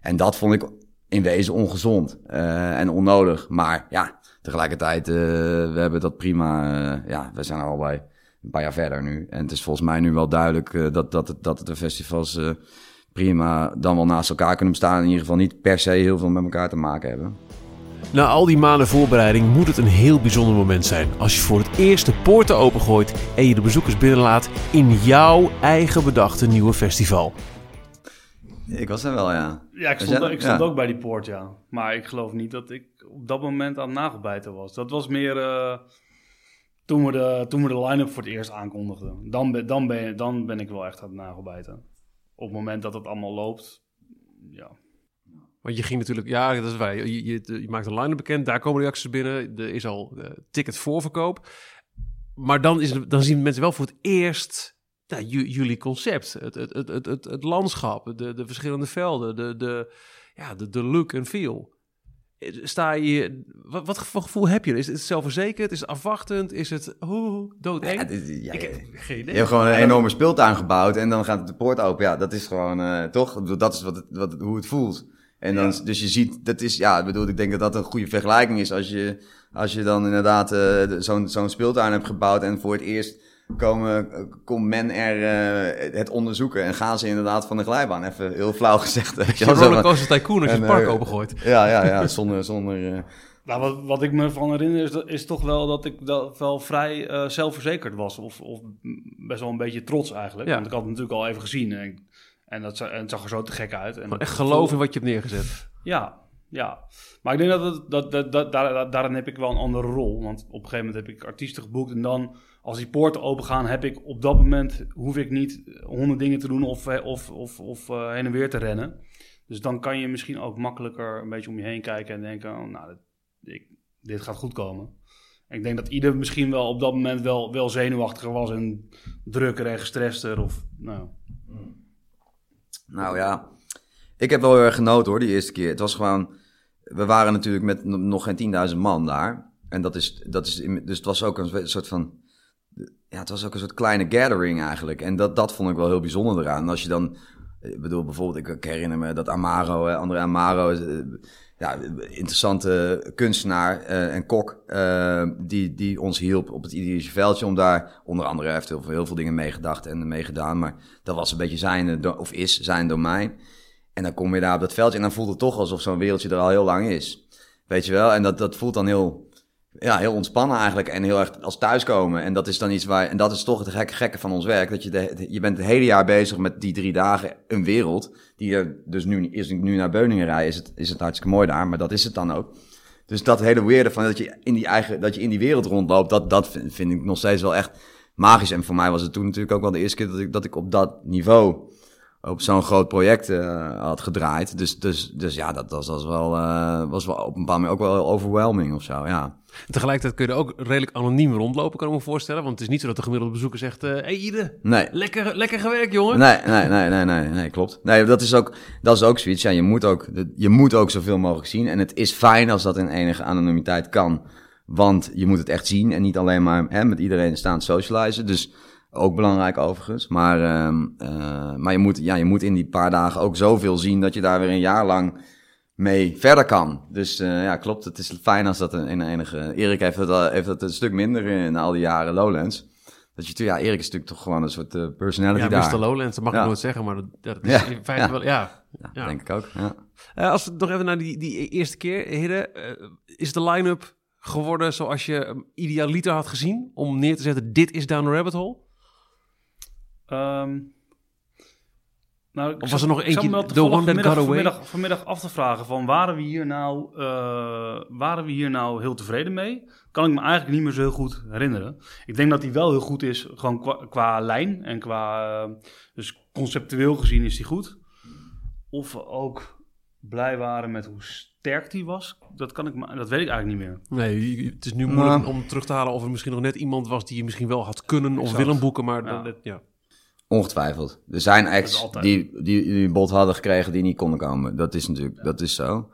S3: en dat vond ik in wezen ongezond uh, en onnodig. Maar ja, tegelijkertijd, we hebben dat prima. ja, we zijn al bij een paar jaar verder nu. En het is volgens mij nu wel duidelijk dat, dat, dat de festivals prima dan wel naast elkaar kunnen bestaan. In ieder geval niet per se heel veel met elkaar te maken hebben.
S1: Na al die maanden voorbereiding moet het een heel bijzonder moment zijn als je voor het eerst de poorten opengooit en je de bezoekers binnenlaat in jouw eigen bedachte nieuwe festival.
S3: Ik was er wel, ja.
S2: Ja, ik stond, ik stond ook bij die poort, ja. Maar ik geloof niet dat ik op dat moment aan het nagelbijten was. Dat was meer uh, toen we de, toen we de line-up voor het eerst aankondigden. Dan, ben, dan, ben, dan ben ik wel echt aan het nagelbijten. Op het moment dat het allemaal loopt, ja,
S1: want je ging natuurlijk, ja, dat is wij. Je, je, je maakt een line bekend, daar komen reacties binnen. Er is al uh, ticket voorverkoop. Maar dan, is dan zien mensen wel voor het eerst nou, jullie concept. Het, het, het, het, het, het landschap, de, de verschillende velden, de, de, ja, de, de look en feel. Sta je, wat, wat voor gevoel heb je? Is het zelfverzekerd? Is het afwachtend? Is het oh, doodeng? Ja, dit, ja,
S3: ik heb geen idee. Je hebt gewoon een enorme speeltuin gebouwd en dan gaat de poort open. Ja, dat is gewoon, uh, toch? Dat is wat het, wat, hoe het voelt. En dan, dus je ziet, dat is, ja, ik bedoel, ik denk dat dat een goede vergelijking is als je, als je dan inderdaad uh, zo'n zo'n speeltuin hebt gebouwd en voor het eerst komen, komt men er uh, het onderzoeken en gaan ze inderdaad van de glijbaan. Even heel flauw gezegd.
S1: Weet je, rollercoaster tycoon als je het park uh, opengooit.
S3: Ja, ja, ja, zonder... zonder
S2: nou, wat, wat ik me van herinner is, is toch wel dat ik dat wel vrij uh, zelfverzekerd was. Of, of best wel een beetje trots eigenlijk.
S1: Ja.
S2: Want ik had het natuurlijk al even gezien. En, en, dat, en het zag er zo te gek uit. En
S1: Maar echt geloof in wat je hebt neergezet.
S2: Ja, ja. Maar ik denk dat, het, dat, dat, dat daar, daarin heb ik wel een andere rol. Want op een gegeven moment heb ik artiesten geboekt. En dan, als die poorten open gaan, heb ik op dat moment... hoef ik niet honderd dingen te doen of, of, of, of uh, heen en weer te rennen. Dus dan kan je misschien ook makkelijker een beetje om je heen kijken en denken... Oh, nou, ik, dit gaat goed komen. En ik denk dat ieder misschien wel op dat moment wel, wel zenuwachtiger was en drukker en gestrester. Of, nou.
S3: Nou ja, ik heb wel heel erg genoten hoor, die eerste keer. Het was gewoon, we waren natuurlijk met nog geen 10.000 man daar. En dat is, dat is, dus het was ook een soort van, ja, het was ook een soort kleine gathering eigenlijk. En dat, dat vond ik wel heel bijzonder eraan. Als je dan, ik bedoel bijvoorbeeld, ik, herinner me dat Amaro, André Amaro, ja, interessante kunstenaar uh, en kok uh, die, die ons hielp op het Idealische veldje om daar onder andere heeft heel veel, heel veel dingen meegedacht en meegedaan, maar dat was een beetje zijn of is zijn domein. En dan kom je daar op dat veldje en dan voelt het toch alsof zo'n wereldje er al heel lang is. Weet je wel? En dat, dat voelt dan heel, ja, heel ontspannen eigenlijk en heel erg als thuiskomen. En dat is dan iets waar, en dat is toch het gekke, gekke van ons werk, dat je, je bent het hele jaar bezig met die drie dagen een wereld, die er dus nu, is nu naar Beuningen rijden, is het, is het hartstikke mooi daar, maar dat is het dan ook. Dus dat hele weerde van dat je in die eigen, dat je in die wereld rondloopt, dat, dat vind, vind ik nog steeds wel echt magisch. En voor mij was het toen natuurlijk ook wel de eerste keer dat ik, dat ik op dat niveau op zo'n groot project uh, had gedraaid. Dus, dus, dus ja, dat, dat was wel, uh, was wel op een bepaald moment ook wel overwhelming of zo, ja.
S1: Tegelijkertijd kun je er ook redelijk anoniem rondlopen, kan ik me voorstellen. Want het is niet zo dat de gemiddelde bezoeker zegt... Hé uh, hey, Ide,
S3: nee.
S1: lekker, lekker gewerkt, jongen.
S3: Nee, nee, nee, nee, nee, nee, klopt. Nee, dat is ook, dat is ook zoiets. Ja, je moet ook, je moet ook zoveel mogelijk zien. En het is fijn als dat in enige anonimiteit kan. Want je moet het echt zien en niet alleen maar hè, met iedereen staan socializen. Dus... Ook belangrijk overigens. Maar, uh, uh, maar je, moet, ja, je moet in die paar dagen ook zoveel zien dat je daar weer een jaar lang mee verder kan. Dus uh, ja, klopt. Het is fijn als dat in enige... Erik heeft dat, heeft dat een stuk minder in al die jaren Lowlands. Dat je, ja, Erik is natuurlijk toch gewoon een soort uh, personality
S1: ja,
S3: daar.
S1: Mr. Lowlands, dat mag ja. ik nooit zeggen, maar dat, dat is ja. in feite
S3: ja.
S1: wel, ja.
S3: ja. denk ik ook, ja.
S1: Uh, als we nog even naar die, die eerste keer, heren, uh, is de line-up geworden zoals je um, idealiter had gezien? Om neer te zetten, dit is Down the Rabbit Hole?
S2: Um, nou,
S1: of was er nog eentje,
S2: the one that got away? Vanmiddag, vanmiddag af te vragen van, waren we hier nou, uh, waren we hier nou heel tevreden mee? Kan ik me eigenlijk niet meer zo heel goed herinneren. Ik denk dat die wel heel goed is, gewoon qua, qua lijn en qua, uh, dus conceptueel gezien is die goed. Of we ook blij waren met hoe sterk die was, dat, kan ik, dat weet ik eigenlijk niet meer.
S1: Nee, het is nu moeilijk om terug te halen of er misschien nog net iemand was die je misschien wel had kunnen of willen boeken, maar
S2: Ja.
S1: dan, ja.
S3: Ongetwijfeld. Er zijn acts die, die, die een bod hadden gekregen die niet konden komen. Dat is natuurlijk, dat is zo.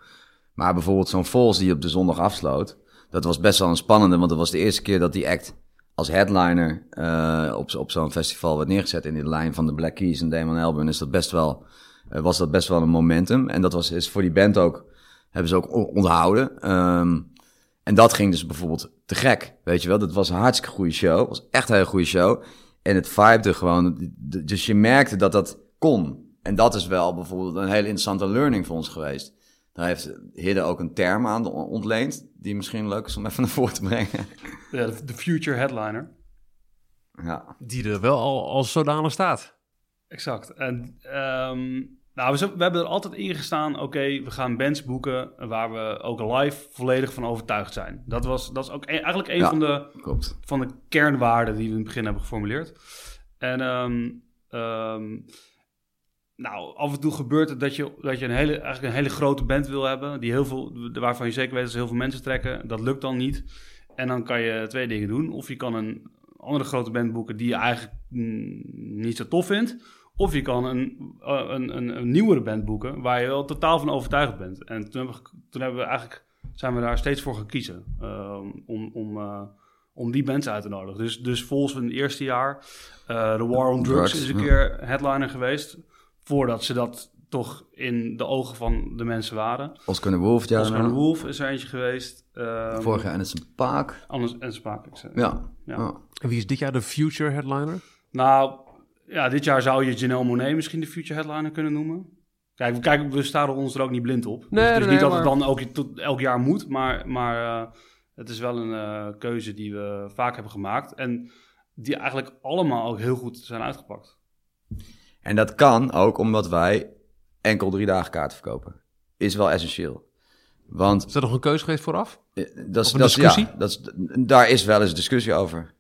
S3: Maar bijvoorbeeld zo'n Vols die op de zondag afsloot. Dat was best wel een spannende, want dat was de eerste keer dat die act als headliner eh, op, op zo'n festival werd neergezet. In die lijn van de Black Keys en Damon Albarn is dat best wel, eh, was dat best wel een momentum. En dat was, is voor die band ook, hebben ze ook onthouden. Ehm, en dat ging dus bijvoorbeeld te gek, weet je wel. Dat was een hartstikke goede show. Was echt een hele goede show. En het vibede gewoon. Dus je merkte dat dat kon. En dat is wel bijvoorbeeld een hele interessante learning voor ons geweest. Daar heeft Hidde ook een term aan ontleend, die misschien leuk is om even naar voren te brengen.
S2: Ja, de, de future headliner.
S3: Ja,
S1: Die er wel al als zodanig staat.
S2: Exact. En, ehm, nou, we, hebben er altijd in gestaan, oké, we gaan bands boeken waar we ook live volledig van overtuigd zijn. Dat, was, dat is ook e- eigenlijk een
S3: Ja.
S2: van, de,
S3: klopt.
S2: van de kernwaarden die we in het begin hebben geformuleerd. En ehm, ehm, nou, af en toe gebeurt het dat je, dat je een, hele, eigenlijk een hele grote band wil hebben, die heel veel, waarvan je zeker weet dat ze heel veel mensen trekken. Dat lukt dan niet. En dan kan je twee dingen doen. Of je kan een andere grote band boeken die je eigenlijk mm, niet zo tof vindt. Of je kan een, eh, een, een, een nieuwere band boeken waar je wel totaal van overtuigd bent. En toen hebben we, gek- toen hebben we eigenlijk, zijn we daar steeds voor gekiezen. om, om, eh, om die bands uit te nodigen. Dus, dus volgens in het eerste jaar, eh The War on Drugs,
S3: Drugs,
S2: is een
S3: ja.
S2: keer headliner geweest. Voordat ze dat toch in de ogen van de mensen waren.
S3: Oscar de Wolf, ja.
S2: Oscar de Wolf is er eentje geweest. Ehm,
S3: Vorig jaar en het is een paak.
S2: Anders en Spaak. ik zei-
S3: Ja.
S2: Ja.
S3: ja.
S1: En wie is dit jaar de future headliner?
S2: Nou, ja, dit jaar zou je Janelle Monet misschien de future headliner kunnen noemen. Kijk, we, kijk, we staren ons er ook niet blind op.
S1: Nee,
S2: dus het is
S1: nee,
S2: niet dat
S1: maar-
S2: het dan elk, tot, elk jaar moet, maar, maar eh, het is wel een eh, keuze die we vaak hebben gemaakt. En die eigenlijk allemaal ook heel goed zijn uitgepakt.
S3: En dat kan ook omdat wij enkel drie dagen kaarten verkopen. Is wel essentieel. Want
S1: Is dat nog een keuze geweest vooraf?
S3: Eh, Dat is,
S1: Of een
S3: dat is-
S1: discussie?
S3: Ja, dat is, daar is wel eens discussie over.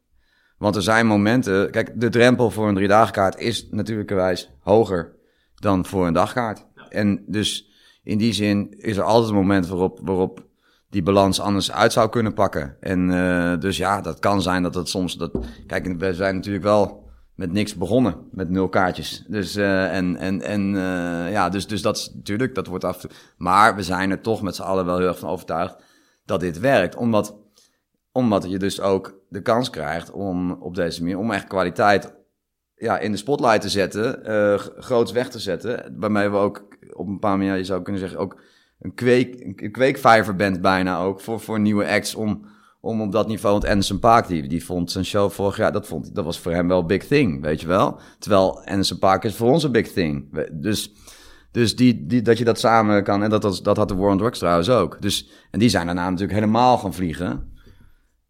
S3: Want er zijn momenten... Kijk, de drempel voor een driedagenkaart is natuurlijkerwijs hoger dan voor een dagkaart. En dus in die zin is er altijd een moment waarop, waarop die balans anders uit zou kunnen pakken. En eh, dus ja, dat kan zijn dat het soms... Dat, kijk, we zijn natuurlijk wel met niks begonnen, met nul kaartjes. Dus, eh, en, en, en eh, ja, dus, dus dat is natuurlijk, dat wordt af. Maar we zijn er toch met z'n allen wel heel erg van overtuigd dat dit werkt. Omdat, omdat je dus ook de kans krijgt om op deze manier, om echt kwaliteit ja, in de spotlight te zetten, g- groots weg te zetten. Waarmee we ook op een paar manier, je zou kunnen zeggen, ook een, kweek, een kweekvijver bent bijna ook voor, voor nieuwe acts om, om op dat niveau. Want Anderson Paak, die, die vond zijn show vorig jaar, dat, vond, dat was voor hem wel big thing, weet je wel. Terwijl Anderson Paak is voor ons een big thing. Dus, dus die, die, dat je dat samen kan, en dat, dat, dat had de War on Drugs trouwens ook. Dus, en die zijn daarna natuurlijk helemaal gaan vliegen.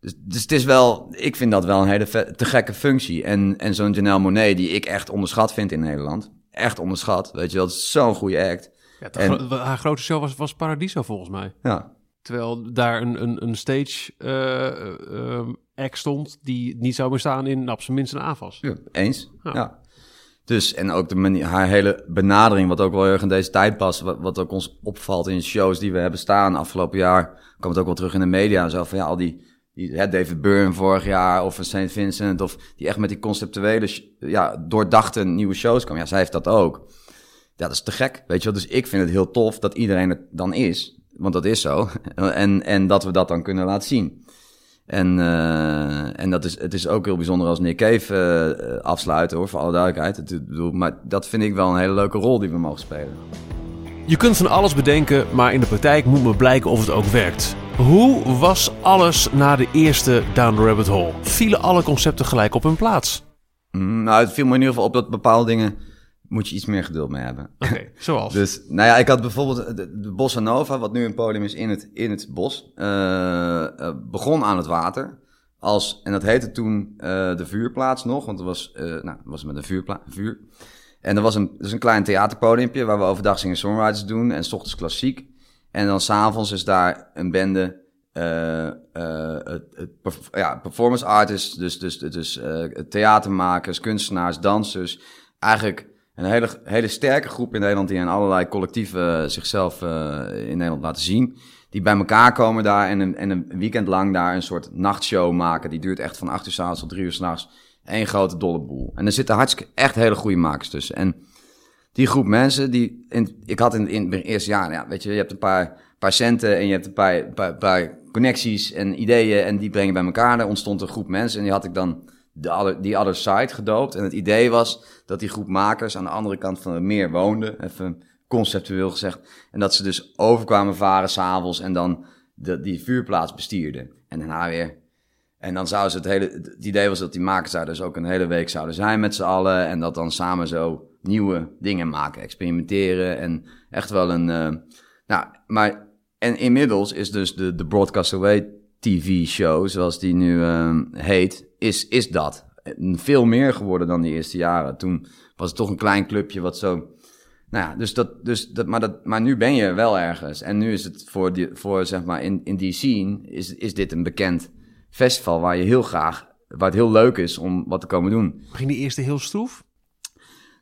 S3: Dus, dus het is wel, ik vind dat wel een hele te gekke functie. En, en zo'n Janelle Monet, die ik echt onderschat vind in Nederland. Echt onderschat, weet je wel. Zo'n goede act.
S1: Ja, de
S3: En-
S1: gro- haar grote show was, was Paradiso volgens mij.
S3: Ja,
S1: Terwijl daar een, een, een stage eh, ehm, act stond die niet zou bestaan in nou, op zijn minst een AFAS.
S3: ja eens.
S1: Ja.
S3: Ja. Dus, en ook de manier, haar hele benadering, wat ook wel heel erg in deze tijd past, wat, wat ook ons opvalt in shows die we hebben staan afgelopen jaar, kwam het ook wel terug in de media en zo, van ja, al die, die David Byrne vorig jaar, of een St. Vincent, of die echt met die conceptuele, ja, doordachte nieuwe shows kwamen. Ja, zij heeft dat ook. Ja, dat is te gek, weet je wel. Dus ik vind het heel tof dat iedereen het dan is, want dat is zo, en, en dat we dat dan kunnen laten zien. En, eh, en dat is, het is ook heel bijzonder als Nick Cave eh, afsluiten, hoor, voor alle duidelijkheid. Het, bedoel, maar dat vind ik wel een hele leuke rol die we mogen spelen.
S1: Je kunt van alles bedenken, maar in de praktijk moet maar blijken of het ook werkt. Hoe was alles na de eerste Down the Rabbit Hole? Vielen alle concepten gelijk op hun plaats?
S3: Mm, nou, het viel me in ieder geval op dat bepaalde dingen moet je iets meer geduld mee hebben.
S1: Oké, zoals?
S3: Dus, nou ja, ik had bijvoorbeeld de, de Bossa Nova, wat nu een podium is in het, in het bos, eh, eh, begon aan het water. Als, en dat heette toen eh, de vuurplaats nog, want het was, nou, het was met een vuurpla vuur. En er was een, dus een klein theaterpodiumpje waar we overdag zingen songwriters doen en s ochtends klassiek. En dan s'avonds is daar een bende eh, eh, ja, performance artists, dus, dus, dus eh, theatermakers, kunstenaars, dansers. Eigenlijk een hele, hele sterke groep in Nederland die in allerlei collectieven zichzelf in Nederland laten zien. Die bij elkaar komen daar en een, en een weekend lang daar een soort nachtshow maken. Die duurt echt van 8 uur s'avonds tot 3 uur s'nachts. Eén grote dolle boel. En er zitten hartstikke echt hele goede makers tussen. En die groep mensen, die in, ik had in, in het eerste jaar, ja, weet je, je hebt een paar, paar centen en je hebt een paar, connecties en ideeën en die breng je bij elkaar. Er ontstond een groep mensen en die had ik dan de other, die other side gedoopt. En het idee was dat die groep makers aan de andere kant van het meer woonden, even conceptueel gezegd. En dat ze dus overkwamen varen s'avonds en dan de, die vuurplaats bestierden. En daarna weer en dan zouden ze het hele. Het idee was dat die makers daar dus ook een hele week zouden zijn met z'n allen. En dat dan samen zo nieuwe dingen maken, experimenteren. En echt wel een. eh, nou, maar. En inmiddels is dus de, de Broadcast Away TV-show, zoals die nu eh, heet, is, is dat. Veel meer geworden dan die eerste jaren. Toen was het toch een klein clubje wat zo. Nou ja, dus dat, dus dat, maar, dat, maar nu ben je wel ergens. En nu is het voor, die, voor zeg maar, in, in die scene, is, is dit een bekend festival waar je heel graag, waar het heel leuk is om wat te komen doen.
S1: Ging die eerste heel stroef?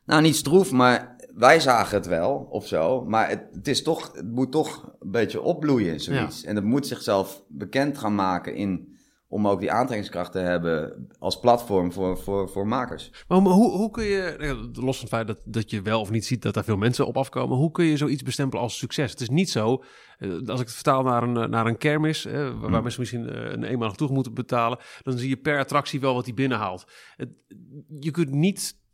S3: Nou, niet stroef, maar wij zagen het wel of zo. Maar het, het is toch, het moet toch een beetje opbloeien, zoiets. En het moet zichzelf bekend gaan maken in, om ook die aantrekkingskracht te hebben als platform voor, voor, voor makers.
S1: Maar hoe, hoe, kun je, eh, los van het feit dat, dat je wel of niet ziet dat daar veel mensen op afkomen, hoe kun je zoiets bestempelen als succes? Het is niet zo, eh, als ik het vertaal naar een, eh, naar een kermis, eh, waar,
S3: Hmm.
S1: mensen misschien eh, een eenmalig toegang moeten betalen, dan zie je per attractie wel wat die binnenhaalt. Je kunt niet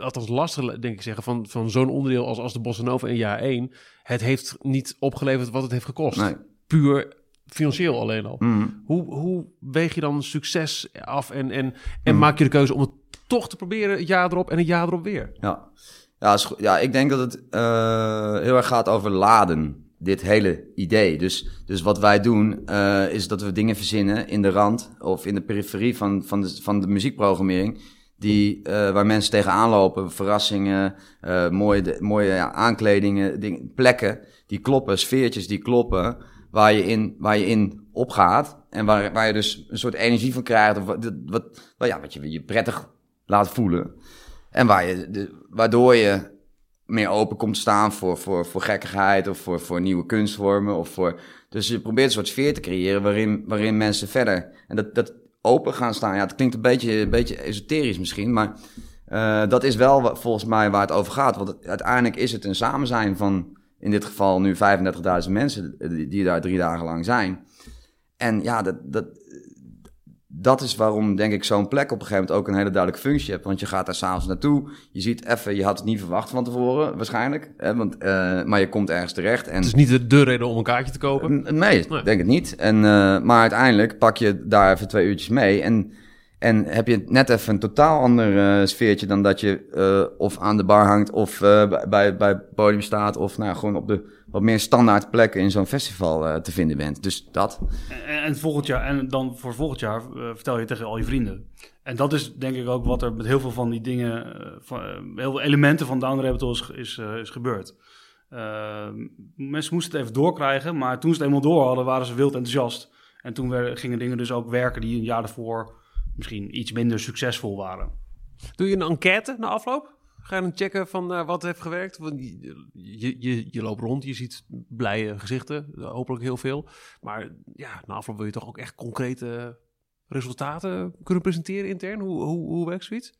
S1: althans lastig, denk ik zeggen, van, van zo'n onderdeel als, als de Bossa Nova in jaar 1. Het heeft niet opgeleverd wat het heeft gekost.
S3: Nee.
S1: Puur financieel alleen al.
S3: Mhm.
S1: Hoe, hoe weeg je dan succes af en, en, en maak je de keuze om het toch te proberen, het jaar erop en het jaar erop weer?
S3: Ja, ja, is ja ik denk dat het eh, heel erg gaat over laden, dit hele idee. Dus, dus wat wij doen, eh, is dat we dingen verzinnen in de rand of in de periferie van, van, de, van de muziekprogrammering. Die, eh, waar mensen tegenaan lopen, verrassingen, eh, mooie, mooie aankledingen, dingen, plekken die kloppen, sfeertjes die kloppen, waar je in, waar je in opgaat. En waar, waar je dus een soort energie van krijgt, of wat, wat, ja, wat je je prettig laat voelen. En waar je, waardoor je meer open komt staan voor, voor, voor gekkigheid of voor, voor nieuwe kunstvormen. Of voor, dus je probeert een soort sfeer te creëren waarin, waarin mensen verder... En dat, dat open gaan staan, ja, het klinkt een beetje, een beetje esoterisch misschien, maar eh, dat is wel volgens mij waar het over gaat. Want uiteindelijk is het een samenzijn van, in dit geval nu 35.000 mensen eh, die, die daar drie dagen lang zijn. En ja, dat, dat, dat is waarom, denk ik, zo'n plek op een gegeven moment ook een hele duidelijke functie hebt. Want je gaat daar s'avonds naartoe. Je ziet even, je had het niet verwacht van tevoren, waarschijnlijk. Hè, want, eh, maar je komt ergens terecht. En
S1: Het is niet de, de reden om een kaartje te kopen.
S3: Nee,
S1: Nee.
S3: denk het niet. En, eh, maar uiteindelijk pak je daar even twee uurtjes mee. En, en heb je net even een totaal ander eh, sfeertje dan dat je of aan de bar hangt of bij- bij, bij het podium staat. Of nou, gewoon op de wat meer standaard plekken in zo'n festival eh, te vinden bent. Dus dat.
S2: En, en volgend jaar, en dan voor volgend jaar eh, vertel je tegen al je vrienden. En dat is denk ik ook wat er met heel veel van die dingen, eh, van, heel veel elementen van Down Rabbit Hole is, is, is gebeurd. Mensen moesten het even doorkrijgen, maar toen ze het eenmaal door hadden, waren ze wild enthousiast. En toen werden- gingen dingen dus ook werken die een jaar daarvoor misschien iets minder succesvol waren.
S1: Doe je een enquête na afloop? Ga je dan checken van eh, wat heeft gewerkt? Want je, je, je, loopt rond, je ziet blije gezichten, hopelijk heel veel. Maar ja, na afloop wil je toch ook echt concrete resultaten kunnen presenteren intern? Hoe, hoe, hoe werkt zoiets?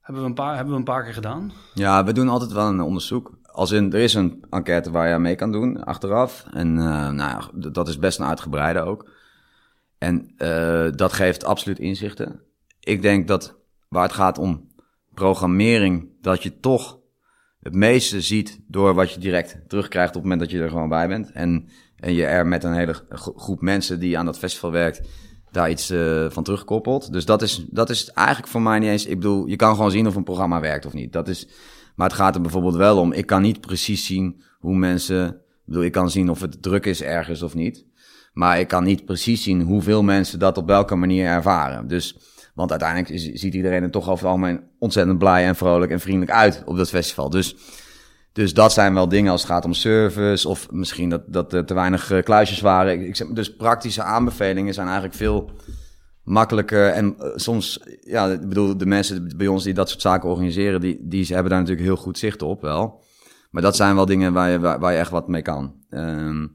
S2: Hebben we een paar, hebben we een paar keer gedaan.
S3: Ja, we doen altijd wel een onderzoek. Als in, er is een enquête waar je mee kan doen achteraf. En eh, nou dat is best een uitgebreide ook. En eh, dat geeft absoluut inzichten. Ik denk dat waar het gaat om programmering, dat je toch het meeste ziet door wat je direct terugkrijgt op het moment dat je er gewoon bij bent. En, en je er met een hele gro- groep mensen die aan dat festival werkt, daar iets eh, van terugkoppelt. Dus dat is, dat is eigenlijk voor mij niet eens. Ik bedoel, je kan gewoon zien of een programma werkt of niet. Dat is, maar het gaat er bijvoorbeeld wel om. Ik kan niet precies zien hoe mensen. Ik bedoel, ik kan zien of het druk is ergens of niet. Maar ik kan niet precies zien hoeveel mensen dat op welke manier ervaren. Dus, want uiteindelijk ziet iedereen er toch over het algemeen ontzettend blij en vrolijk en vriendelijk uit op dat festival. Dus, dus dat zijn wel dingen als het gaat om service of misschien dat, dat er te weinig eh, kluisjes waren. Ik, dus praktische aanbevelingen zijn eigenlijk veel makkelijker. En eh, soms, ja, ik bedoel, de mensen bij ons die dat soort zaken organiseren, die, die hebben daar natuurlijk heel goed zicht op wel. Maar dat zijn wel dingen waar je, waar je echt wat mee kan. Ehm,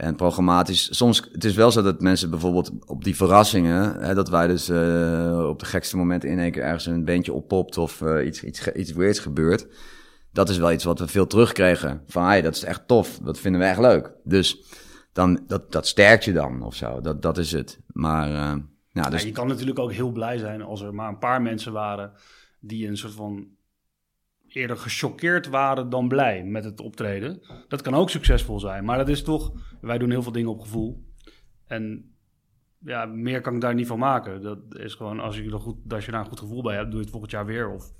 S3: en programmatisch, soms, het is wel zo dat mensen bijvoorbeeld op die verrassingen, hè, dat wij dus eh, op de gekste momenten in één keer ergens een beentje oppopt of eh, iets, iets, iets weirds gebeurt. Dat is wel iets wat we veel terugkregen. Van, hey, dat is echt tof, dat vinden we echt leuk. Dus dan, dat, dat sterkt je dan of zo, dat, dat is het. Maar, eh, dus
S2: Ja, je kan natuurlijk ook heel blij zijn als er maar een paar mensen waren die een soort van eerder gechoqueerd waren dan blij met het optreden. Dat kan ook succesvol zijn, maar dat is toch, wij doen heel veel dingen op gevoel. En ja, meer kan ik daar niet van maken. Dat is gewoon, als je, er goed, als je daar een goed gevoel bij hebt, doe je het volgend jaar weer. Of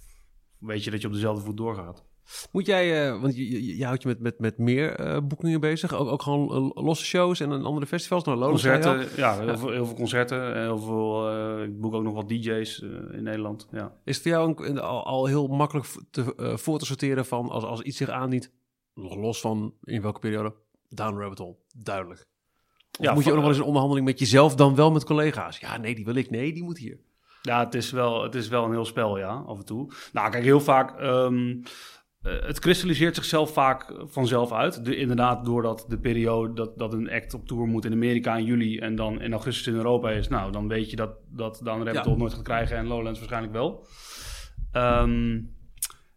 S2: weet je dat je op dezelfde voet doorgaat.
S1: Moet jij, eh, want je, je, je houdt je met, met, met meer eh, boekingen bezig, ook, ook gewoon eh, losse shows en een andere festivals, al.
S2: Concerten, ja, heel, Veel, heel veel concerten. en Heel veel, ik boek ook nog wat DJ's in Nederland. Ja.
S1: Is het voor jou een, al, al heel makkelijk te, voor te sorteren van als, als iets zich aandient, nog los van in welke periode, down rabbit hole, duidelijk. Of
S2: Ja,
S1: moet je ook nog wel eens een onderhandeling met jezelf, dan wel met collega's? Ja, nee, die wil ik. Nee, die moet hier.
S2: Ja, het is, wel, het is wel een heel spel, ja, af en toe. Nou, kijk, heel vaak... ehm, eh, het kristalliseert zichzelf vaak vanzelf uit. De, inderdaad, doordat de periode dat, dat een act op tour moet in Amerika in juli... en dan in augustus in Europa is... nou, dan weet je dat, dat dan
S1: Ja.
S2: Hole nooit gaat krijgen... en Lowlands waarschijnlijk wel. Ehm,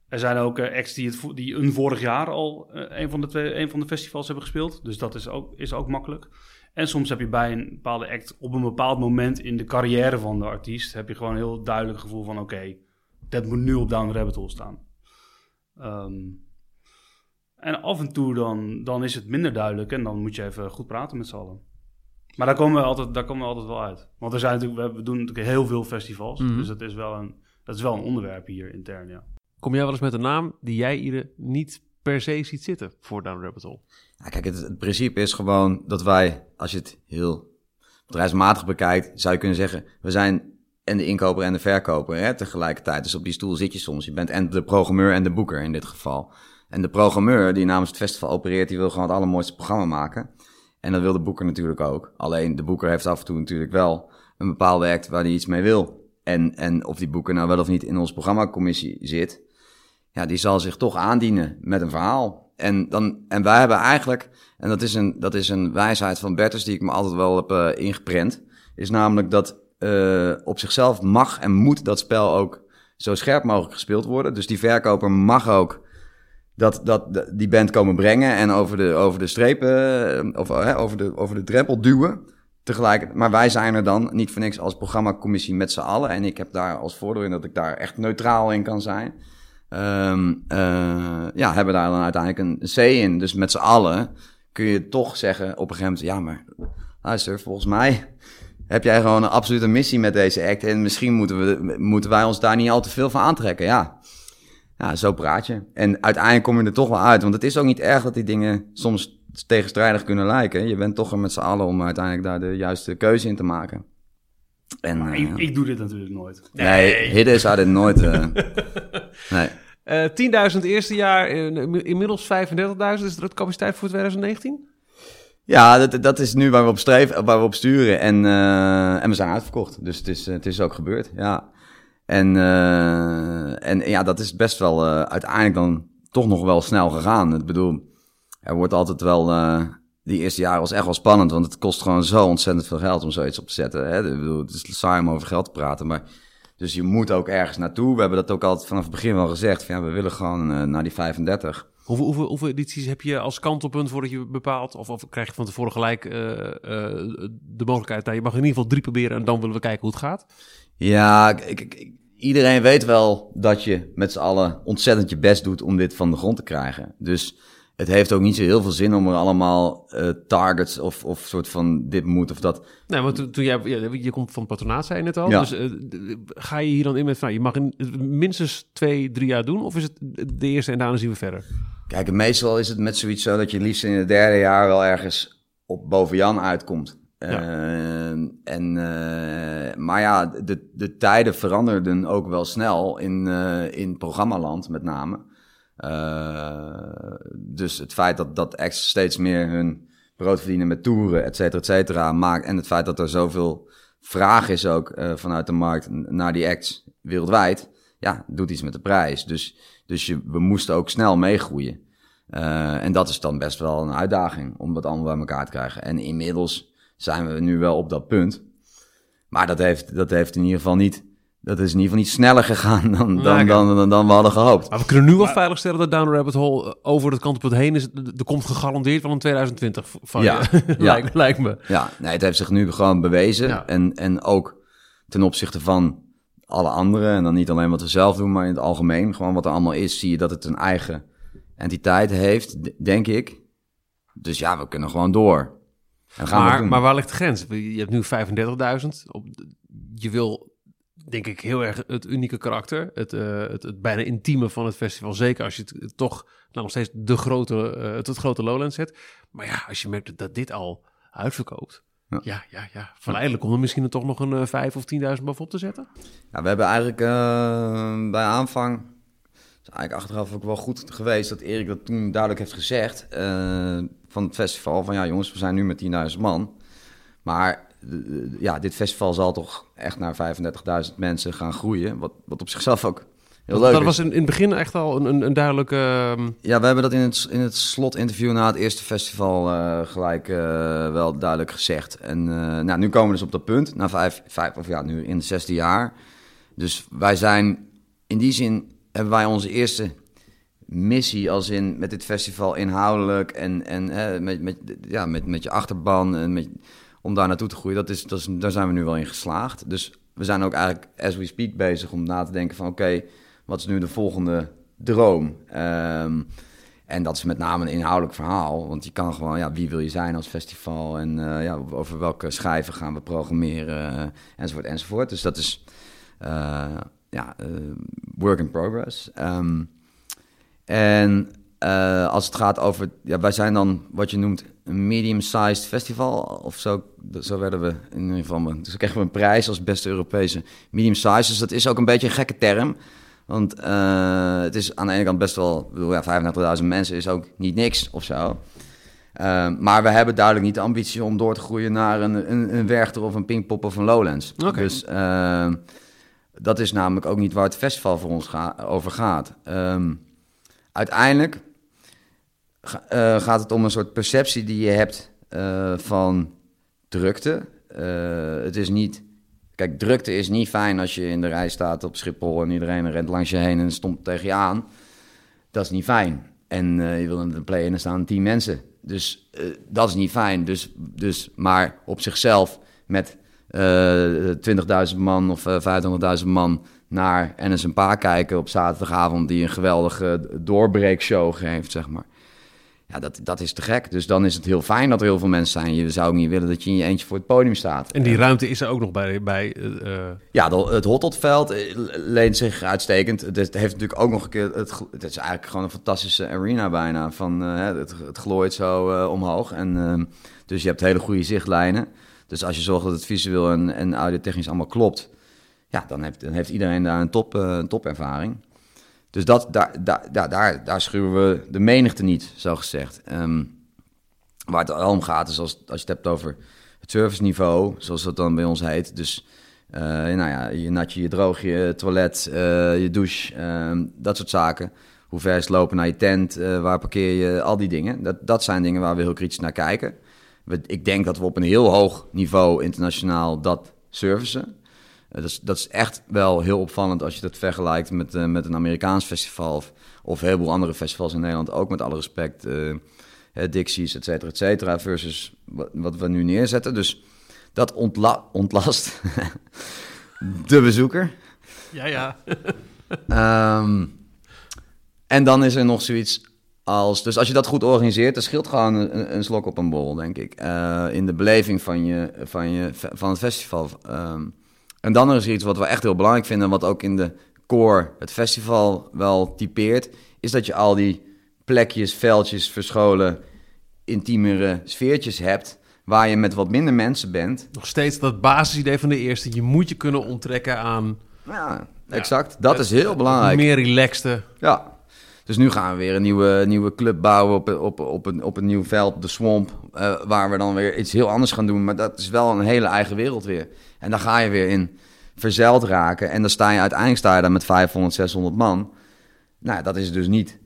S2: er zijn ook eh, acts die, het, die een vorig jaar al eh, een, van de twee, een van de festivals hebben gespeeld. Dus dat is ook, is ook makkelijk. En soms heb je bij een bepaalde act op een bepaald moment in de carrière van de artiest... heb je gewoon een heel duidelijk gevoel van... oké, dat moet nu op Down Rabbit Hole staan. Ehm, en af en toe dan, dan is het minder duidelijk en dan moet je even goed praten met z'n allen. Maar daar komen we altijd, daar komen we altijd wel uit. Want er zijn natuurlijk, we doen natuurlijk heel veel festivals.
S1: Mhm.
S2: Dus dat is, wel een, dat is wel een onderwerp hier intern, ja.
S1: Kom jij wel eens met een naam die jij Ide niet per se ziet zitten voor Down Rabbit Hole?
S3: Ja, kijk, het, het principe is gewoon dat wij, als je het heel bedrijfsmatig bekijkt, zou je kunnen zeggen, we zijn en de inkoper en de verkoper hè, tegelijkertijd. Dus op die stoel zit je soms. Je bent en de programmeur en de boeker in dit geval. En de programmeur die namens het festival opereert, die wil gewoon het allermooiste programma maken. En dat wil de boeker natuurlijk ook. Alleen de boeker heeft af en toe natuurlijk wel een bepaalde act waar hij iets mee wil. En, en of die boeker nou wel of niet in onze programmacommissie zit, ja, die zal zich toch aandienen met een verhaal. En, dan, en wij hebben eigenlijk, en dat is een, dat is een wijsheid van Bertus die ik me altijd wel heb uh, ingeprent, is namelijk dat uh, op zichzelf mag en moet dat spel ook zo scherp mogelijk gespeeld worden. Dus die verkoper mag ook dat, dat die band komen brengen en over de, over de strepen, of uh, over, de, over de drempel duwen. Tegelijk, maar wij zijn er dan niet voor niks als programmacommissie met z'n allen. En ik heb daar als voordeel in dat ik daar echt neutraal in kan zijn. Uh, ja, hebben daar dan uiteindelijk een C in. Dus met z'n allen kun je toch zeggen op een gegeven moment... ja, maar luister, volgens mij heb jij gewoon een absolute missie met deze act... en misschien moeten, we, moeten wij ons daar niet al te veel van aantrekken. Ja, ja zo praat je. En uiteindelijk kom je er toch wel uit. Want het is ook niet erg dat die dingen soms tegenstrijdig kunnen lijken. Je bent toch er met z'n allen om uiteindelijk daar de juiste keuze in te maken.
S2: En, maar ik, ik, doe dit natuurlijk nooit.
S3: Nee, nee Hidde zou dit nooit... Uh, nee.
S1: Uh, 10.000 eerste jaar, inmiddels 35.000. Is dat capaciteit voor 2019?
S3: Ja, dat, dat is nu waar we op streven, waar we op sturen. En, uh, en we zijn uitverkocht. Dus het is, het is ook gebeurd, ja. En, uh, en ja, dat is best wel uiteindelijk dan toch nog wel snel gegaan. Ik bedoel, er wordt altijd wel... die eerste jaren was echt wel spannend, want het kost gewoon zo ontzettend veel geld om zoiets op te zetten. Hè? Ik bedoel, het is saai om over geld te praten, maar... Dus je moet ook ergens naartoe. We hebben dat ook altijd vanaf het begin wel gezegd. Van, ja, we willen gewoon naar die 35.
S1: Hoeveel, edities heb je als kantelpunt voordat je bepaalt? Of, of krijg je van tevoren gelijk uh, uh, de mogelijkheid? Nou, je mag in ieder geval drie proberen en dan willen we kijken hoe het gaat.
S3: Ja, ik, iedereen weet wel dat je met z'n allen ontzettend je best doet om dit van de grond te krijgen. Dus het heeft ook niet zo heel veel zin om er allemaal uh, targets of, of soort van dit moet of dat.
S1: Nee, want toen, toen jij, ja, je komt van patronaat, zei je net al. Ja. Dus uh, ga je hier dan in met, nou, je mag in minstens twee, drie jaar doen? Of is het de eerste en daarna zien we verder?
S3: Kijk, meestal is het met zoiets zo dat je liefst in het derde jaar wel ergens op boven Jan uitkomt. Ja. Uh, en, maar ja, de, de tijden veranderden ook wel snel in, in programmaland met name. Uh, dus het feit dat, dat acts steeds meer hun brood verdienen met toeren, et cetera, et cetera, maakt. En het feit dat er zoveel vraag is ook uh, vanuit de markt naar die acts wereldwijd, ja, doet iets met de prijs. Dus, dus je, we moesten ook snel meegroeien. Uh, en dat is dan best wel een uitdaging om dat allemaal bij elkaar te krijgen. En inmiddels zijn we nu wel op dat punt. Maar dat heeft, dat heeft in ieder geval niet dat is in ieder geval niet sneller gegaan dan, dan, dan, dan, dan, we hadden gehoopt.
S1: Maar we kunnen nu wel veilig stellen dat Down Rabbit Hole over het kantelpunt heen is. Er komt gegarandeerd wel een 2020 van
S3: ja,
S1: je, ja. lijkt, lijkt, me.
S3: Ja, nee, het heeft zich nu gewoon bewezen. Ja. En, en ook ten opzichte van alle anderen. En dan niet alleen wat we zelf doen, maar in het algemeen. Gewoon wat er allemaal is, zie je dat het een eigen entiteit heeft, denk ik. Dus ja, we kunnen gewoon door.
S1: En gaan maar, maar waar ligt de grens? Je hebt nu 35.000. Je wil denk ik heel erg het unieke karakter. Het, uh, het, het, bijna intieme van het festival. Zeker als je het, toch nou, nog steeds de grote, uh, het, het grote Lowland zet. Maar ja, als je merkt dat dit al uitverkoopt. Ja, ja, ja. ja. Verleidelijk om er misschien er toch nog een uh, 5 of 10.000 bovenop te zetten.
S3: Ja, we hebben eigenlijk bij aanvang... is eigenlijk achteraf ook wel goed geweest dat Erik dat toen duidelijk heeft gezegd... Van het festival, van ja jongens, we zijn nu met 10.000 man... Maar ja, dit festival zal toch echt naar 35.000 mensen gaan groeien. Wat, wat op zichzelf ook heel leuk
S1: dat
S3: is.
S1: was in, in het begin echt al een, een, een duidelijke... Uh...
S3: Ja, we hebben dat in het, in het slotinterview na het eerste festival uh, gelijk uh, wel duidelijk gezegd. En nou, nu komen we dus op dat punt, na vijf, vijf of ja, nu in het zesde jaar. Dus wij zijn, in die zin hebben wij onze eerste missie als in met dit festival inhoudelijk en, en met, met, ja, met, met je achterban en met om daar naartoe te groeien, dat is, dat is, daar zijn we nu wel in geslaagd. Dus we zijn ook eigenlijk, as we speak, bezig om na te denken van... oké, wat is nu de volgende droom? Ehm, en dat is met name een inhoudelijk verhaal. Want je kan gewoon, ja, wie wil je zijn als festival? En uh, ja, over welke schijven gaan we programmeren? Uh, enzovoort, enzovoort. Dus dat is uh, ja, work in progress. Um, en als het gaat over, ja, wij zijn dan wat je noemt een medium-sized festival. Of zo, zo werden we in ieder geval. Dus kregen we een prijs als beste Europese medium-sized. Dus dat is ook een beetje een gekke term. Want uh, het is aan de ene kant best wel, bedoel, ja, 35.000 mensen is ook niet niks of zo. Uh, maar we hebben duidelijk niet de ambitie om door te groeien naar een, een, een Werchter of een Pinkpop of een Lowlands.
S1: Okay.
S3: Dus uh, dat is namelijk ook niet waar het festival voor ons ga over gaat. Um, uiteindelijk ga, gaat het om een soort perceptie die je hebt van drukte. het is niet Kijk, drukte is niet fijn als je in de rij staat op Schiphol en iedereen rent langs je heen en stomt tegen je aan. Dat is niet fijn. En je wil in de play en er staan tien mensen. Dus dat is niet fijn. Dus, dus, maar op zichzelf met uh, eh, 20.000 man of 25.000 man naar NSMPA kijken op zaterdagavond... die een geweldige doorbreekshow geeft, zeg maar. Ja, dat, dat is te gek. Dus dan is het heel fijn dat er heel veel mensen zijn. Je zou ook niet willen dat je in je eentje voor het podium staat.
S1: En die ruimte is er ook nog bij... bij uh...
S3: Ja, het Hottotveld eh, leent zich uitstekend. Het, heeft natuurlijk ook nog een keer... Het, het is eigenlijk gewoon een fantastische arena bijna. Van, uh, het, het glooit zo uh, omhoog. En, uh, dus je hebt hele goede zichtlijnen. Dus als je zorgt dat het visueel en, en audiotechnisch allemaal klopt... Ja, dan heeft, dan heeft iedereen daar een, top, een topervaring. Dus dat, daar, daar, daar, daar, schuwen we de menigte niet, zo gezegd. Um, waar het om gaat, is als, als je het hebt over het serviceniveau, zoals dat dan bij ons heet. Dus uh, nou ja, je natje, je droog, je toilet, uh, je douche, uh, dat soort zaken. Hoe ver is lopen naar je tent, eh, waar parkeer je, al die dingen. Dat, dat zijn dingen waar we heel kritisch naar kijken. We, ik denk dat we op een heel hoog niveau internationaal dat servicen. Uh, dat, is, dat is echt wel heel opvallend als je dat vergelijkt met, uh, met een Amerikaans festival of, of een heleboel andere festivals in Nederland, ook met alle respect. Uh, Dixies, et cetera, et cetera, versus wat, wat, we nu neerzetten. Dus dat ontla ontlast de bezoeker.
S1: Ja, ja.
S3: um, en dan is er nog zoiets als... Dus als je dat goed organiseert, dan scheelt gewoon een, een slok op een bol, denk ik. in de beleving van, je, van, je, van het festival. Um, en dan is er iets wat we echt heel belangrijk vinden, wat ook in de core het festival wel typeert, is dat je al die plekjes, veldjes, verscholen, intiemere sfeertjes hebt, waar je met wat minder mensen bent.
S1: Nog steeds dat basisidee van de eerste, je moet je kunnen onttrekken aan...
S3: Ja, exact. dat is heel belangrijk.
S1: Meer relaxte.
S3: Ja. Dus nu gaan we weer een nieuwe, nieuwe club bouwen op, op, op, een, op een nieuw veld, de Swamp, uh, waar we dan weer iets heel anders gaan doen. Maar dat is wel een hele eigen wereld weer. En dan ga je weer in verzeild raken. En dan sta je uiteindelijk sta je daar met 500, 600 man. Nou, dat is dus niet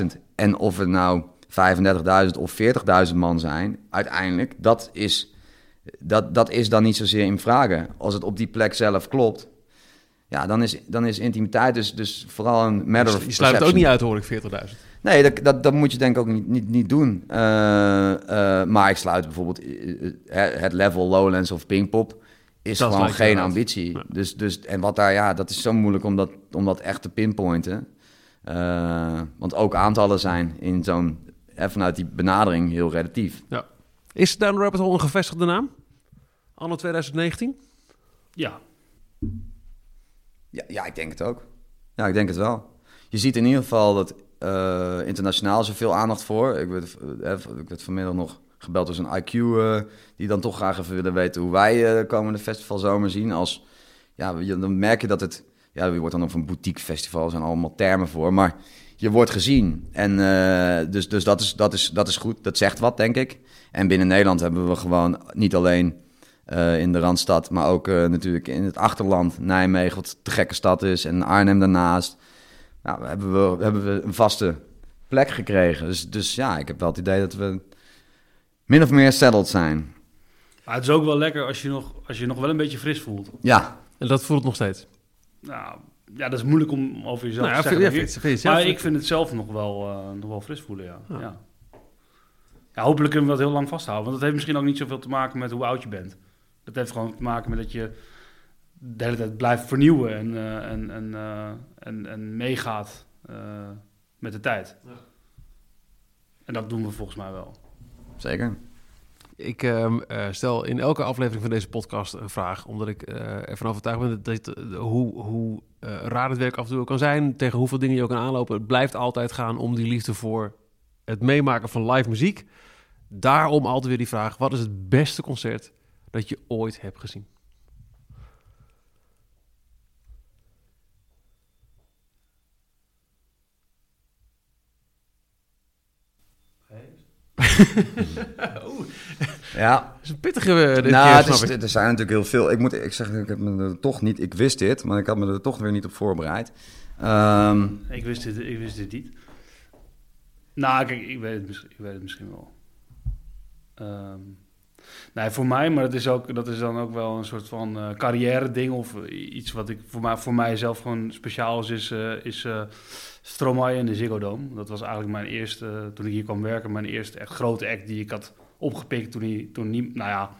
S3: 35.000. En of het nou 35.000 of 40.000 man zijn, uiteindelijk, dat is, dat, dat is dan niet zozeer in vragen. Als het op die plek zelf klopt, ja, dan is, dan is intimiteit dus, dus vooral een matter of
S1: Je sluit het ook niet uit, hoor ik, 40.000.
S3: Nee, dat, dat, dat moet je denk ik ook niet, niet, niet doen. Uh, uh, maar ik sluit bijvoorbeeld het level Lowlands of Pinkpop is dat gewoon geen ambitie. Ja. Dus, dus, en wat daar, ja, dat is zo moeilijk om dat, om dat echt te pinpointen. Uh, want ook aantallen zijn in zo'n, vanuit die benadering heel relatief.
S1: Ja. Is Down the Rabbit Hole een gevestigde naam? Anno 2019?
S2: Ja.
S3: ja. Ja, ik denk het ook. Ja, ik denk het wel. Je ziet in ieder geval dat uh, internationaal zoveel aandacht voor. Ik werd, uh, ik werd vanmiddag nog gebeld door een IQ uh, die dan toch graag even willen weten hoe wij uh, komende festivalzomer zien. Als, ja, dan merk je dat het, ja, je wordt dan op een boutique festival, zijn allemaal termen voor, maar je wordt gezien. En uh, dus, dus dat, is, dat, is, dat is goed, dat zegt wat, denk ik. En binnen Nederland hebben we gewoon niet alleen in de Randstad, maar ook natuurlijk in het achterland, Nijmegen, wat te gekke stad is, en Arnhem daarnaast. Nou, hebben we, hebben we een vaste plek gekregen. Dus, dus ja, ik heb wel het idee dat we min of meer settled zijn.
S2: Maar het is ook wel lekker als je nog, als je nog wel een beetje fris voelt.
S3: Ja.
S1: En dat voelt nog steeds?
S2: Nou, ja, dat is moeilijk om over jezelf
S1: nou,
S2: te zeggen.
S1: Ja, vind, vind, vind,
S2: maar ik vind het zelf nog wel, uh, nog wel fris voelen, ja. ja. ja. ja hopelijk kunnen we dat heel lang vasthouden. Want dat heeft misschien ook niet zoveel te maken met hoe oud je bent. Dat heeft gewoon te maken met dat je de hele tijd blijft vernieuwen en, eh, en, en, eh, en, en meegaat eh, met de tijd. En dat doen we volgens mij wel.
S3: Zeker.
S1: Ik ehm, eh, stel in elke aflevering van deze podcast een vraag, omdat ik eh, ervan overtuigd ben dat, dat, eh, hoe, hoe raar het werk af en toe kan zijn, tegen hoeveel dingen je ook kan aanlopen, het blijft altijd gaan om die liefde voor het meemaken van live muziek. Daarom altijd weer die vraag: wat is het beste concert dat je ooit hebt gezien?
S3: Ja,
S1: Dat is een pittige. eh, dit
S3: nou,
S1: keer,
S3: het
S1: snap
S3: is,
S1: ik.
S3: er zijn natuurlijk heel veel. Ik moet, ik zeg, ik heb me er toch niet. Ik wist dit, maar ik had me er toch weer niet op voorbereid. Ehm,
S2: Ik wist dit, ik wist dit niet. Nou, kijk, ik weet het, ik weet het misschien wel. Ehm, nee, voor mij, maar dat is, ook, dat is dan ook wel een soort van eh, carrière ding of eh, iets wat ik voor, mij, voor mijzelf gewoon speciaal is, is, eh, Stromae in de Ziggo Dome. Dat was eigenlijk mijn eerste, toen ik hier kwam werken, mijn eerste echt grote act die ik had opgepikt toen hij, toen niet, nou ja,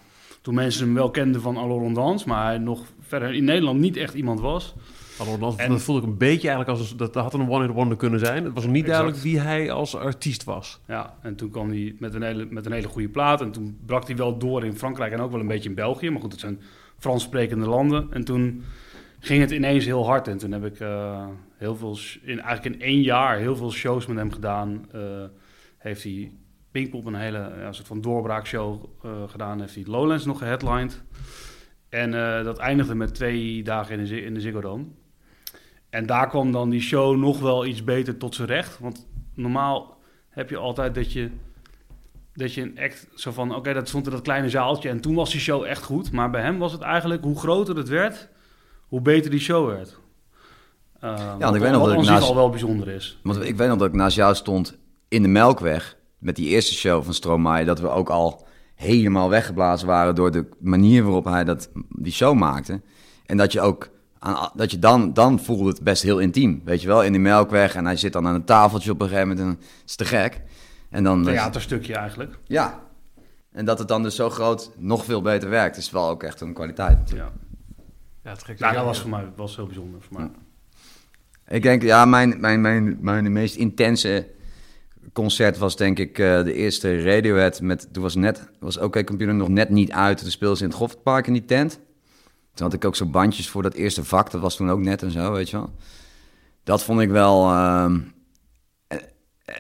S2: toen mensen hem wel kenden van Allons Dans, maar hij nog verder in Nederland niet echt iemand was.
S1: Dat,
S2: En-
S1: dat voelde ik een beetje eigenlijk als dat, dat had een one-hit wonder kunnen zijn. Het was niet
S2: Exact.
S1: duidelijk wie hij als artiest was.
S2: Ja, en toen kwam hij met een, hele, met een hele goede plaat. En toen brak hij wel door in Frankrijk en ook wel een beetje in België. Maar goed, het zijn Frans sprekende landen. En toen ging het ineens heel hard. En toen heb ik eh, heel veel, in, eigenlijk in één jaar heel veel shows met hem gedaan. Eh, heeft hij Pinkpop een hele ja, soort van doorbraakshow eh, gedaan. Heeft hij Lowlands nog geheadlined. En dat eindigde met twee dagen in de, in de Ziggo Dome. En daar kwam dan die show nog wel iets beter tot zijn recht. Want normaal heb je altijd dat je, dat je een act zo van... Oké, dat stond in dat kleine zaaltje en toen was die show echt goed. Maar bij hem was het eigenlijk, hoe groter het werd, hoe beter die show werd. Uh,
S3: want ik weet nog dat ik naast-
S2: al wel bijzonder is.
S3: want ik weet nog dat ik naast jou stond in de Melkweg met die eerste show van Stromae. Dat we ook al helemaal weggeblazen waren door de manier waarop hij dat, die show maakte. En dat je ook aan, dat je dan, dan voelde het best heel intiem. Weet je wel, in die Melkweg. En hij zit dan aan een tafeltje op een gegeven moment. En het is te gek. En dan,
S2: Theaterstukje eigenlijk.
S3: Ja. En dat het dan dus zo groot nog veel beter werkt, is wel ook echt een kwaliteit natuurlijk.
S2: Ja.
S1: Ja, gek.
S2: Nou, dat was voor mij was heel bijzonder. Voor mij.
S3: Ik denk, ja, mijn, mijn, mijn, mijn meest intense concert was denk ik eh, de eerste Radiohead met, toen was net, was OK Computer nog net niet uit. Toen speelden ze in het Goffertpark in die tent. Toen had ik ook zo bandjes voor dat eerste vak, dat was toen ook net en zo, weet je wel. Dat vond ik wel, ehm, eh,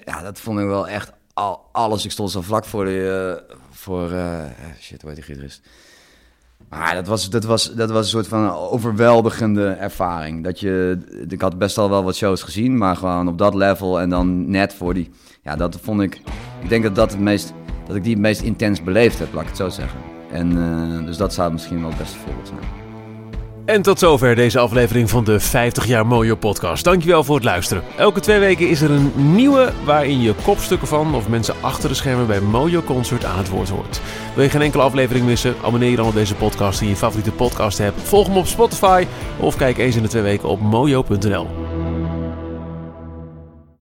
S3: ja, dat vond ik wel echt al, alles. Ik stond zo vlak voor de, eh, voor, eh, shit, hoe heet die gitarist? Maar dat was, dat, was, dat was een soort van overweldigende ervaring. Dat je, ik had best al wel wat shows gezien, maar gewoon op dat level en dan net voor die. Ja, dat vond ik. Ik denk dat, dat, het meest, dat ik die het meest intens beleefd heb, laat ik het zo zeggen. En uh, dus dat zou misschien wel het beste voorbeeld zijn.
S1: En tot zover deze aflevering van de 50 jaar Mojo podcast. Dankjewel voor het luisteren. Elke twee weken is er een nieuwe waarin je kopstukken van of mensen achter de schermen bij Mojo Concert aan het woord hoort. Wil je geen enkele aflevering missen? Abonneer je dan op deze podcast in je favoriete podcast hebt. Volg hem op Spotify of kijk eens in de twee weken op mojo.nl.